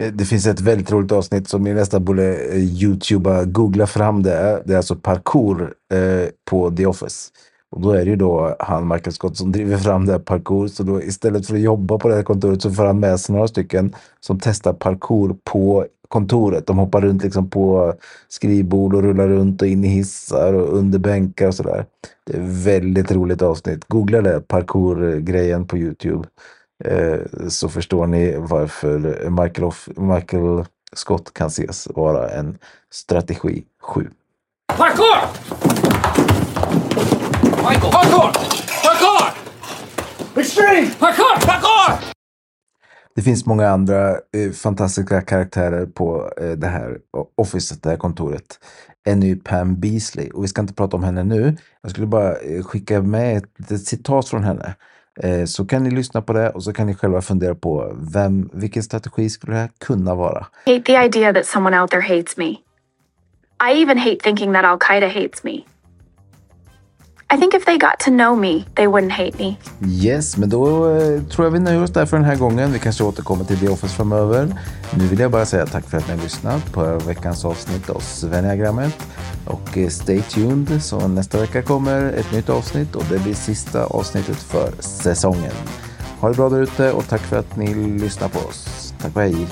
Eh, det finns ett väldigt roligt avsnitt som ni nästan borde eh, youtuba, googla fram det. Det är alltså parkour eh, på The Office. Och då är det ju då han, Michael Scott, som driver fram det här parkour. Så då istället för att jobba på det här kontoret så får han med sig några stycken som testar parkour på kontoret. De hoppar runt liksom på skrivbord och rullar runt och in i hissar och under bänkar och sådär. Det är väldigt roligt avsnitt. Googla det, parkour-grejen på Youtube. Eh, så förstår ni varför Michael, Michael Scott kan ses vara en strategi 7. Parkour! Michael, parkour! Parkour! Extreme! Parkour! Parkour! Det finns många andra eh, fantastiska karaktärer på eh, det här officet, det här kontoret. En ny Pam Beasley och vi ska inte prata om henne nu. Jag skulle bara eh, skicka med ett, ett citat från henne. Eh, så kan ni lyssna på det och så kan ni själva fundera på vem, vilken strategi skulle det här kunna vara? hate the idea that someone out there hates me. I even hate thinking that Al-Qaida hates me. I think if they got to know me, they wouldn't hate me. Yes, men då eh, tror jag vi nöjer oss där för den här gången. Vi kanske återkommer till The Office framöver. Nu vill jag bara säga tack för att ni har lyssnat på veckans avsnitt av Svenniagrammet. Och eh, stay tuned, så nästa vecka kommer ett nytt avsnitt och det blir sista avsnittet för säsongen. Ha det bra där ute och tack för att ni lyssnar på oss. Tack och hej!